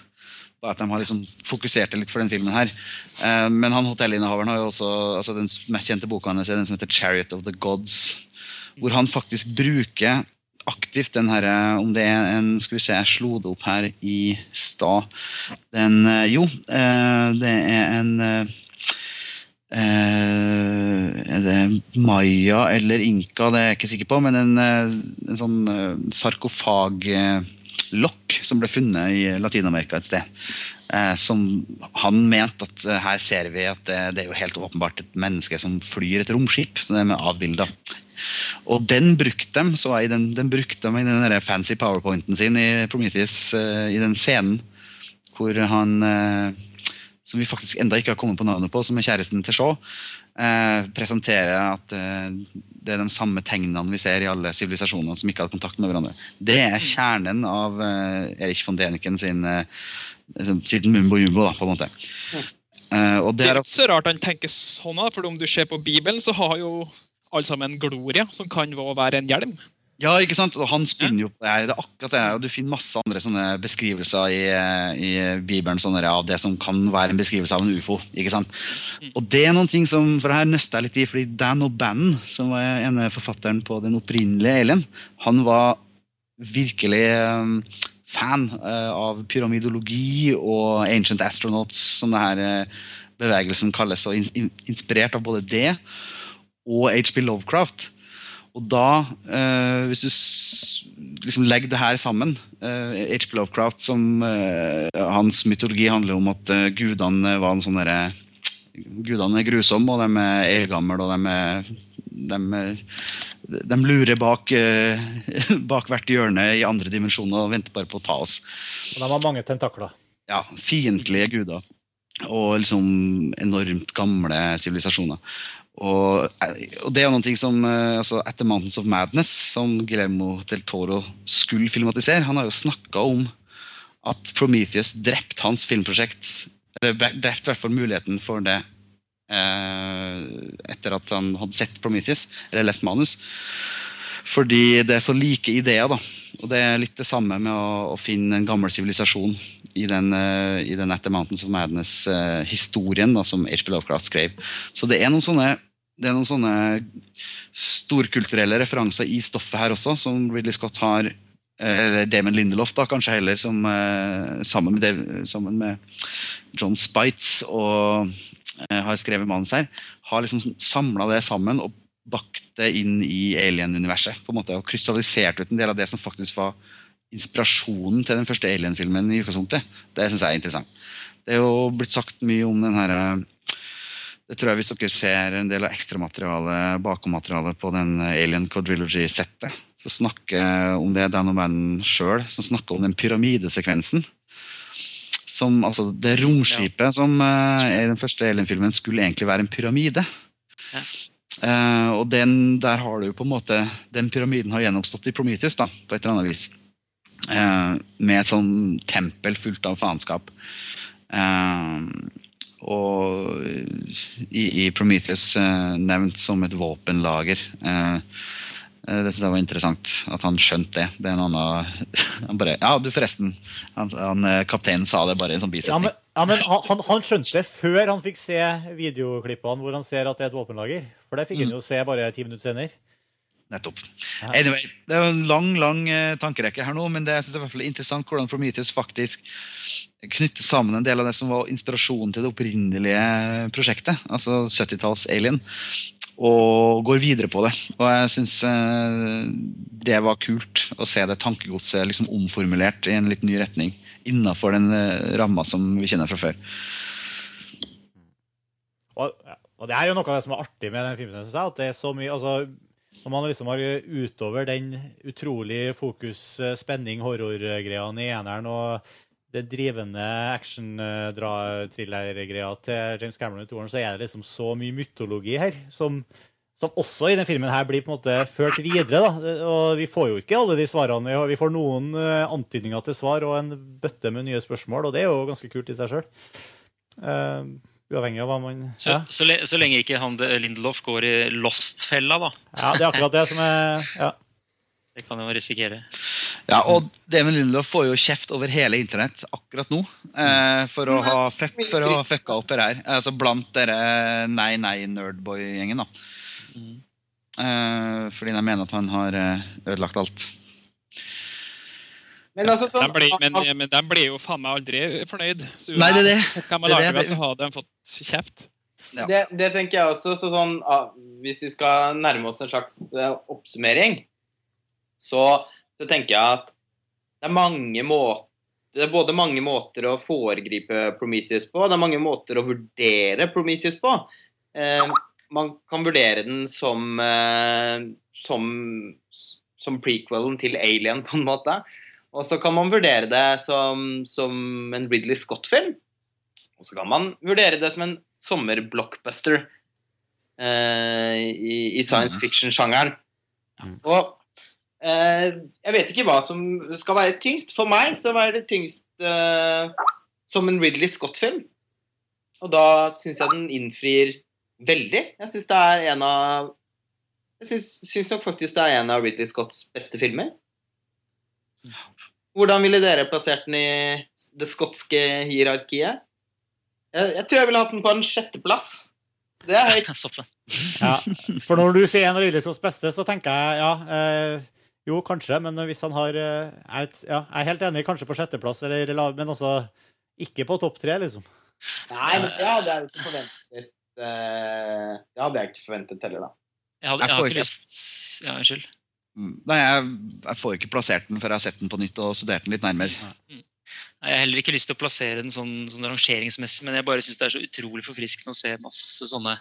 og at de har liksom fokusert det litt for den filmen her. Eh, men han hotellinnehaveren har jo også altså Den mest kjente boka hans er den som heter 'Chariot of the Gods'. Hvor han faktisk bruker aktivt den her eh, Om det er en Skal vi se, jeg slo det opp her i stad. Den eh, Jo, eh, det er en eh, eh, Er det maya eller inka, det er jeg ikke sikker på, men en, eh, en sånn eh, sarkofaglokk som ble funnet i Latin-Amerika et sted. Eh, som han mente at eh, her ser vi at det, det er jo helt åpenbart et menneske som flyr et romskip. så det er med avbilda. Og den brukte de så jeg, den, den brukte de i den der fancy powerpointen sin i Prometheus, eh, i den scenen hvor han som vi faktisk enda ikke har kommet på navnet på, som er kjæresten til Shaw, eh, presenterer at eh, det er de samme tegnene vi ser i alle sivilisasjoner som ikke hadde kontakt med hverandre. Det er kjernen av eh, Erich von Deniken sin, eh, sitt mumbo jumbo, da, på en måte. Uh, Det er ikke så rart han tenker sånn, for om du ser på Bibelen, så har jo alle sammen Gloria, som kan være en hjelm. Ja, ikke sant? Og han spinner jo på det her. Det er akkurat det her, og Du finner masse andre sånne beskrivelser i, i Bibelen sånne av det som kan være en beskrivelse av en ufo. ikke sant? Og det er noen ting som, for her nøster jeg litt i, fordi Dan O'Bannon, som var ene forfatteren på den opprinnelige Alien, han var virkelig eh, fan eh, av pyramidologi og ancient astronauts, som det her eh, bevegelsen kalles, og in, in, inspirert av både det og HB Lovecraft. Og da, eh, hvis du liksom legger det her sammen eh, H.P. Lovecraft som eh, Hans mytologi handler om at eh, gudene var en sånn derre Gudene er grusomme, og de er eldgamle, og de er de, de lurer bak, eh, [laughs] bak hvert hjørne i andre dimensjoner og venter bare på å ta oss. Og de har mange tentakler. Ja, Fiendtlige guder. Og liksom enormt gamle sivilisasjoner. Og, og det er jo noe som eh, altså Etter 'Mountains of Madness', som Guillermo del Toro skulle filmatisere, han har jo snakka om at Prometheus drepte hans filmprosjekt. Eller drepte i hvert fall muligheten for det eh, etter at han hadde sett Prometheus, eller lest manus. Fordi det er så like ideer, da. Og det er litt det samme med å, å finne en gammel sivilisasjon i den, uh, i den Etter Mountains of Madness-historien da, som H.P. Lovecraft skrev. Så det er noen sånne det er noen sånne storkulturelle referanser i stoffet her også, som Ridley Scott har eh, Eller Damon Lindelof, da, kanskje heller, som, eh, sammen, med, Dav- sammen med John Spites og eh, har skrevet manus her, har liksom samla det sammen og bakt det inn i Alien-universet. på en måte, Og krystallisert ut en del av det som faktisk var inspirasjonen til den første Alien-filmen i utgangspunktet. Det syns jeg er interessant. Det er jo blitt sagt mye om den her eh, det tror jeg Hvis dere ser en del av ekstramaterialet bakommaterialet på den Alien Quadrilogy-settet, så snakker om det Dan O'Bannon sjøl som snakker om den pyramidesekvensen. Som, altså, det romskipet som uh, i den første Alien-filmen skulle egentlig være en pyramide. Ja. Uh, og den, der har du på en måte Den pyramiden har gjenoppstått i Prometheus da, på et eller annet vis. Uh, med et sånn tempel fullt av faenskap. Uh, og i, i Prometheus nevnt som et våpenlager. Det syns jeg var interessant at han skjønte det. Det er en annen [laughs] han bare, Ja, du, forresten. Han, han, kapteinen sa det bare i en sånn Ja, bisetning. men, ja, men han, han skjønte det før han fikk se videoklippene hvor han ser at det er et våpenlager. For det fikk han jo se bare ti minutter senere. Nettopp. Anyway, det er en lang lang eh, tankerekke her nå, men det, jeg synes er i hvert fall interessant hvordan Prometheus faktisk knytter sammen en del av det som var inspirasjonen til det opprinnelige prosjektet, altså 70-talls Alien, og går videre på det. Og jeg syns eh, det var kult å se det tankegodset liksom omformulert i en litt ny retning innafor den eh, ramma som vi kjenner fra før. Og, og det er jo noe av det som er artig med den filmen. Synes jeg, at det er så mye, altså, Når man liksom har utover den utrolig fokus, eh, spenning, horror-greiene i eneren og det drivende action-thriller-greia til James Cameron i toeren, så er det liksom så mye mytologi her som, som også i den filmen her blir på en måte ført videre. da, og Vi får jo ikke alle de svarene. Vi får noen eh, antydninger til svar og en bøtte med nye spørsmål, og det er jo ganske kult i seg sjøl. uavhengig av hva man Så, ja. så, så lenge ikke han eh, Lindelof går i Lost-fella, da. ja, det er akkurat det som er ja. [laughs] Det kan jo risikere. Ja, og Damon Lindelof får jo kjeft over hele internett akkurat nå eh, for å ha fuck, for å ha fucka opp det her. Altså blant dere nei, nei, nerdboy-gjengen. da. Mm. Eh, fordi de mener at han har eh, ødelagt alt. Men altså, De blir, ble, men, men de blir jo faen meg aldri fornøyd. Så Nei, det er det. Hva man Det er lager, det. så har de fått kjeft. Ja. det, det tenker jeg også. Så sånn, ah, hvis vi skal nærme oss en slags eh, oppsummering, så, så tenker jeg at det er mange måter det er både mange måter å foregripe Prometheus på, det er mange måter å vurdere Prometheus på. Eh, man kan vurdere den som, eh, som, som prequelen til Alien, på en måte. Og så kan man vurdere det som, som en Ridley Scott-film. Og så kan man vurdere det som en sommerblockbuster eh, i, i science Mhm. fiction-sjangeren. Mm. Og eh, jeg vet ikke hva som skal være tyngst. For meg så var det tyngst eh, som en Ridley Scott-film. Og da syns jeg den innfrir veldig. Jeg syns det er en av Jeg syns, syns nok faktisk det er en av Ridley Scotts beste filmer. Hvordan ville dere plassert den i det skotske hierarkiet? Jeg, jeg tror jeg ville hatt den på en sjetteplass. Det er høyt. [laughs] Ja. For når du sier en av Ridley Scotts beste, så tenker jeg ja eh, Jo, kanskje, men hvis han har eh, jeg, vet- ja, jeg er helt enig, kanskje på sjetteplass, eller, eller- men altså ikke på topp tre, liksom. Nei, men det hadde jeg jo ikke forventet. Eh, det hadde jeg ikke forventet heller, da. Jeg, hadde, Jeg jeg har ikke lyst Ja, unnskyld. Mm. Nei, jeg, jeg får ikke plassert den før jeg har sett den på nytt og studert den litt nærmere. Nei, Jeg har heller ikke lyst til å plassere den sånn, sånn rangeringsmessig, men jeg bare syns det er så utrolig forfriskende å se masse sånne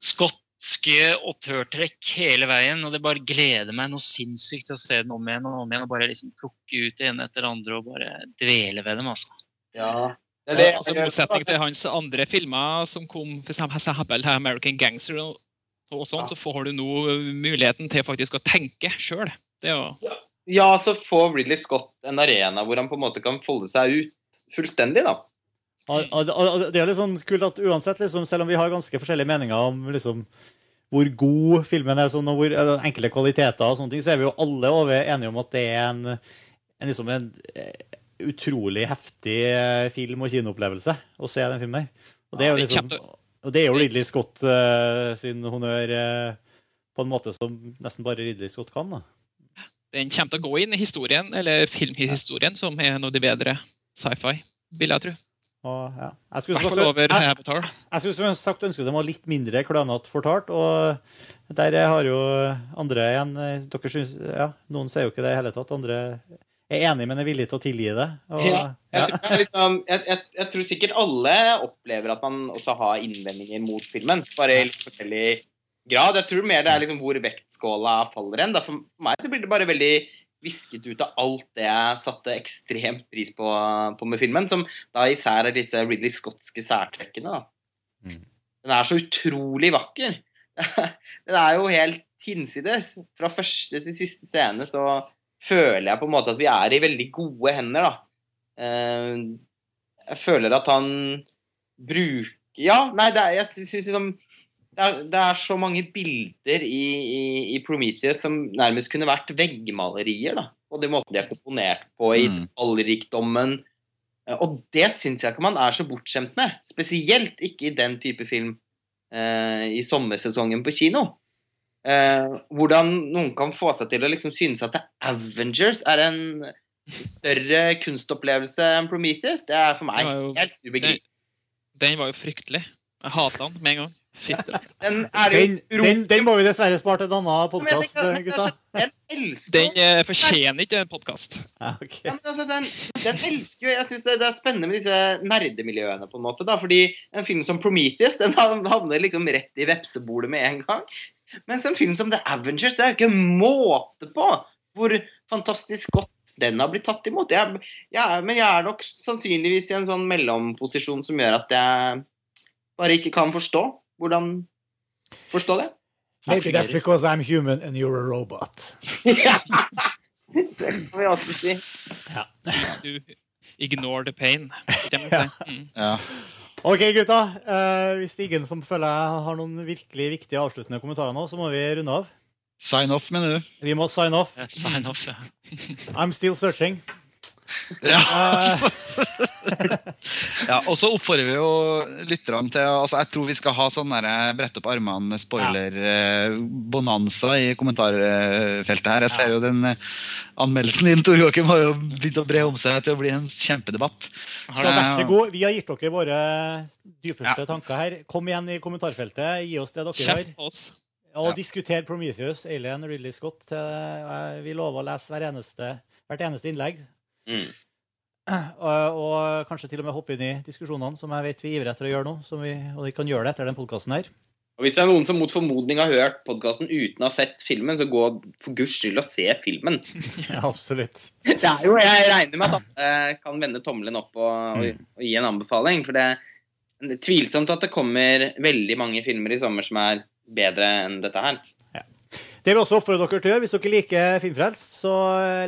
skotske autørtrekk hele veien. Og det bare gleder meg noe sinnssykt å se den om igjen og om igjen. Og bare liksom plukke ut det ene etter det andre og bare dvele ved dem, altså. Ja. Det er Altså, motsetning til hans andre filmer som kom for eksempel American Gangster, og, og sånn, Ja. så får du nå muligheten til faktisk å tenke sjøl. Det er Ja, så får Ridley Scott en arena hvor han på en måte kan folde seg ut fullstendig, da. Det er litt sånn kult at uansett, liksom, selv om vi har ganske forskjellige meninger om liksom, hvor god filmen er, sånn, og hvor enkle kvaliteter, og sånne ting, så er vi jo alle over enige om at det er en, en, liksom, en eh, utrolig heftig eh, film- og kinoopplevelse å se den filmen. Og det er jo, det liksom, og det er jo Ridley Scott uh, sin honnør uh, på en måte som nesten bare Ridley Scott kan. da. Den kommer til å gå inn i historien, eller filmhistorien som er en av de bedre sci-fi, vil jeg tro. Og, ja. Jeg skulle sagt, over jeg, Avatar. jeg skulle sagt ønske den var litt mindre klønete fortalt. Og der har jo andre igjen dere syns, ja, Noen sier jo ikke det i hele tatt. Andre er enig, men er villig til å tilgi det. Og, Ja. ja. Jeg, tror liksom, jeg, jeg, jeg tror sikkert alle opplever at man også har innvendinger mot filmen. Bare i litt forskjellig grad. Jeg tror mer det er liksom hvor vektskåla faller hen. For for meg så blir det bare veldig visket ut av alt det jeg satte ekstremt pris på, på med filmen. Som da især er disse Ridley Scottske særtrekkene. da. Mm. Den er så utrolig vakker. [laughs] Den er jo helt hinsides. Fra første til siste scene så føler jeg på en måte at vi er i veldig gode hender, da. Eh, Jeg føler at han bruker Ja, nei, det er, jeg syns liksom det er, det er så mange bilder i, i, i Prometheus som nærmest kunne vært veggmalerier. da. Og den måten de er komponert på, i Mm. detaljrikdommen. Eh, Og det syns jeg ikke man er så bortskjemt med. Spesielt ikke i den type film eh, i sommersesongen på kino. Eh, hvordan noen kan få seg til å liksom synes at Avengers er en større kunstopplevelse enn Prometheus, det er for meg jo- helt ubegripelig. Den var jo fryktelig. Jeg hata den med en gang. Fitte. Den, er Den, den, den må vi dessverre spare til en annen podkast, gutta. altså, Den Den eh, fortjener ikke en podkast. Ja, okay. Ja, altså, den, den elsker jo Jeg syns det, det er spennende med disse nerdemiljøene, på en måte. da, Fordi en film som Prometheus den havner liksom rett i vepsebolet med en gang. Mens en film som The Avengers, det er jo ikke måte på hvor fantastisk godt den har blitt tatt imot. Jeg, jeg, men jeg er nok sannsynligvis i en sånn mellomposisjon som gjør at jeg bare ikke kan forstå hvordan Forstå det. Maybe that's because I'm human and you're a robot. [laughs] Det kan vi også si. Hvis du ignore the pain. [laughs] Mm. Ja. Ok, gutta. Eh, hvis det er ingen som føler jeg har noen virkelig viktige avsluttende kommentarer nå, så må vi runde av. Sign off, mener du? Vi må sign off. Yeah, Sign off, ja. I'm still searching. Ja. Eh, [laughs] Ja, og så oppfordrer vi jo lytterne til altså Jeg tror vi skal ha sånn der, brett opp armene, spoiler-bonanza i kommentarfeltet her. Jeg ser jo den eh, anmeldelsen din, Tor Joakim, har jo begynt å bre om seg til å bli en kjempedebatt. så vær så god. Vi har gitt dere våre dypeste tanker her. Kom igjen i kommentarfeltet. Gi oss det dere har. Oss. Og Ja. diskuter Prometheus, Alien, Ridley Scott. Eh, vi lover å lese hver eneste, hvert eneste innlegg. Mm. Og, og kanskje til og med hoppe inn i diskusjonene, som jeg vet vi ivrer etter å gjøre nå. Som vi, og vi kan gjøre det etter den podkasten her. Og Hvis det er noen som mot formodning har hørt podkasten uten å ha sett filmen, så gå for guds skyld og se filmen. [laughs] Ja, absolutt. Det er jo, Jeg regner med at alle kan vende tommelen opp og, og, og gi en anbefaling. For det er tvilsomt at det kommer veldig mange filmer i sommer som er bedre enn dette her. Det vil også oppfordre dere til å gjøre. Hvis dere liker Filmfrelst, så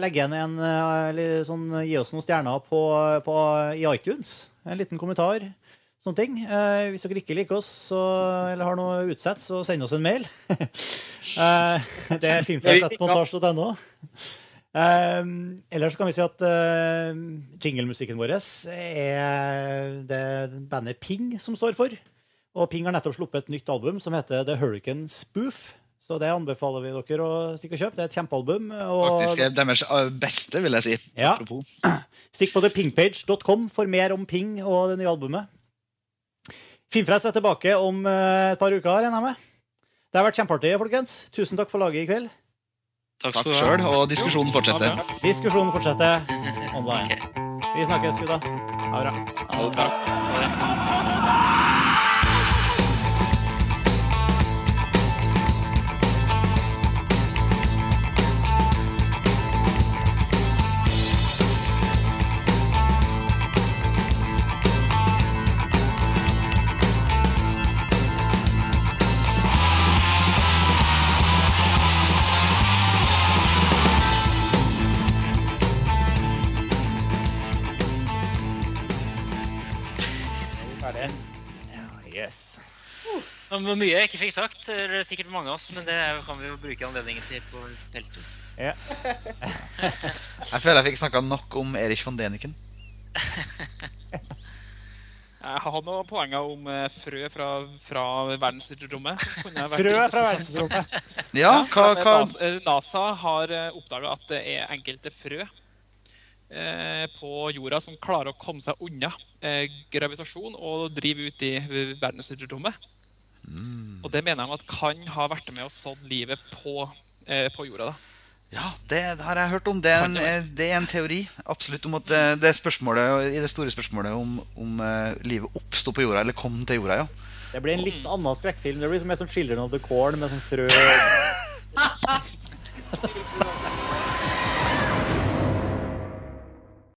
legg igjen en eh, eller sånn, Gi oss noen stjerner på, på, i iTunes. En liten kommentar. Sånne ting. Eh, hvis dere ikke liker oss så, eller har noe utsett, så send oss en mail. [laughs] eh, det er filmfrelst.montasj.no. Eh, ellers kan vi si at eh, jinglemusikken vår er det bandet Ping som står for. Og Ping har nettopp sluppet et nytt album som heter The Hurricane Spoof. Så det anbefaler vi dere å stikke og kjøpe. Det er et kjempealbum. Og Faktisk er deres eh, beste, vil jeg si. Ja. Apropos. [clears throat] stikk på thepingpage.com for mer om Ping og det nye albumet. Finnfrest er tilbake om eh, et par uker, regner jeg med. Det har vært kjempeartig, folkens. Tusen takk for laget i kveld. Takk Takk sjøl, og diskusjonen fortsetter. Diskusjonen fortsetter [laughs] online. Vi snakkes, gutta. Ha det bra. Ha det bra. Yes. Det var mye jeg ikke fikk sagt. Det er sikkert mange av oss, men det kan vi jo bruke anledningen til på feltet. Jeg føler jeg fikk snakka nok om Erich von Deniken. [laughs] Jeg har noen poenger om eh, frø fra, fra verdensrommet. Frø fra verdensrommet. [laughs] Ja, hva, hva NASA, eh, har oppdaga at det er enkelte frø eh, på jorda som klarer å komme seg unna eh, gravitasjon og drive ut i verdensrommet. Og det mener jeg at kan ha vært med og sådd livet på, eh, på jorda. da. Ja, det har jeg hørt om. Det er en, eh, det er en teori absolutt om at det, det spørsmålet, i det store spørsmålet om, om uh, livet oppsto på jorda eller kom til jorda. ja. Det blir en litt annen skrekkfilm. Det blir som en sånn Children of the Corn med sånn frø [laughs] [laughs]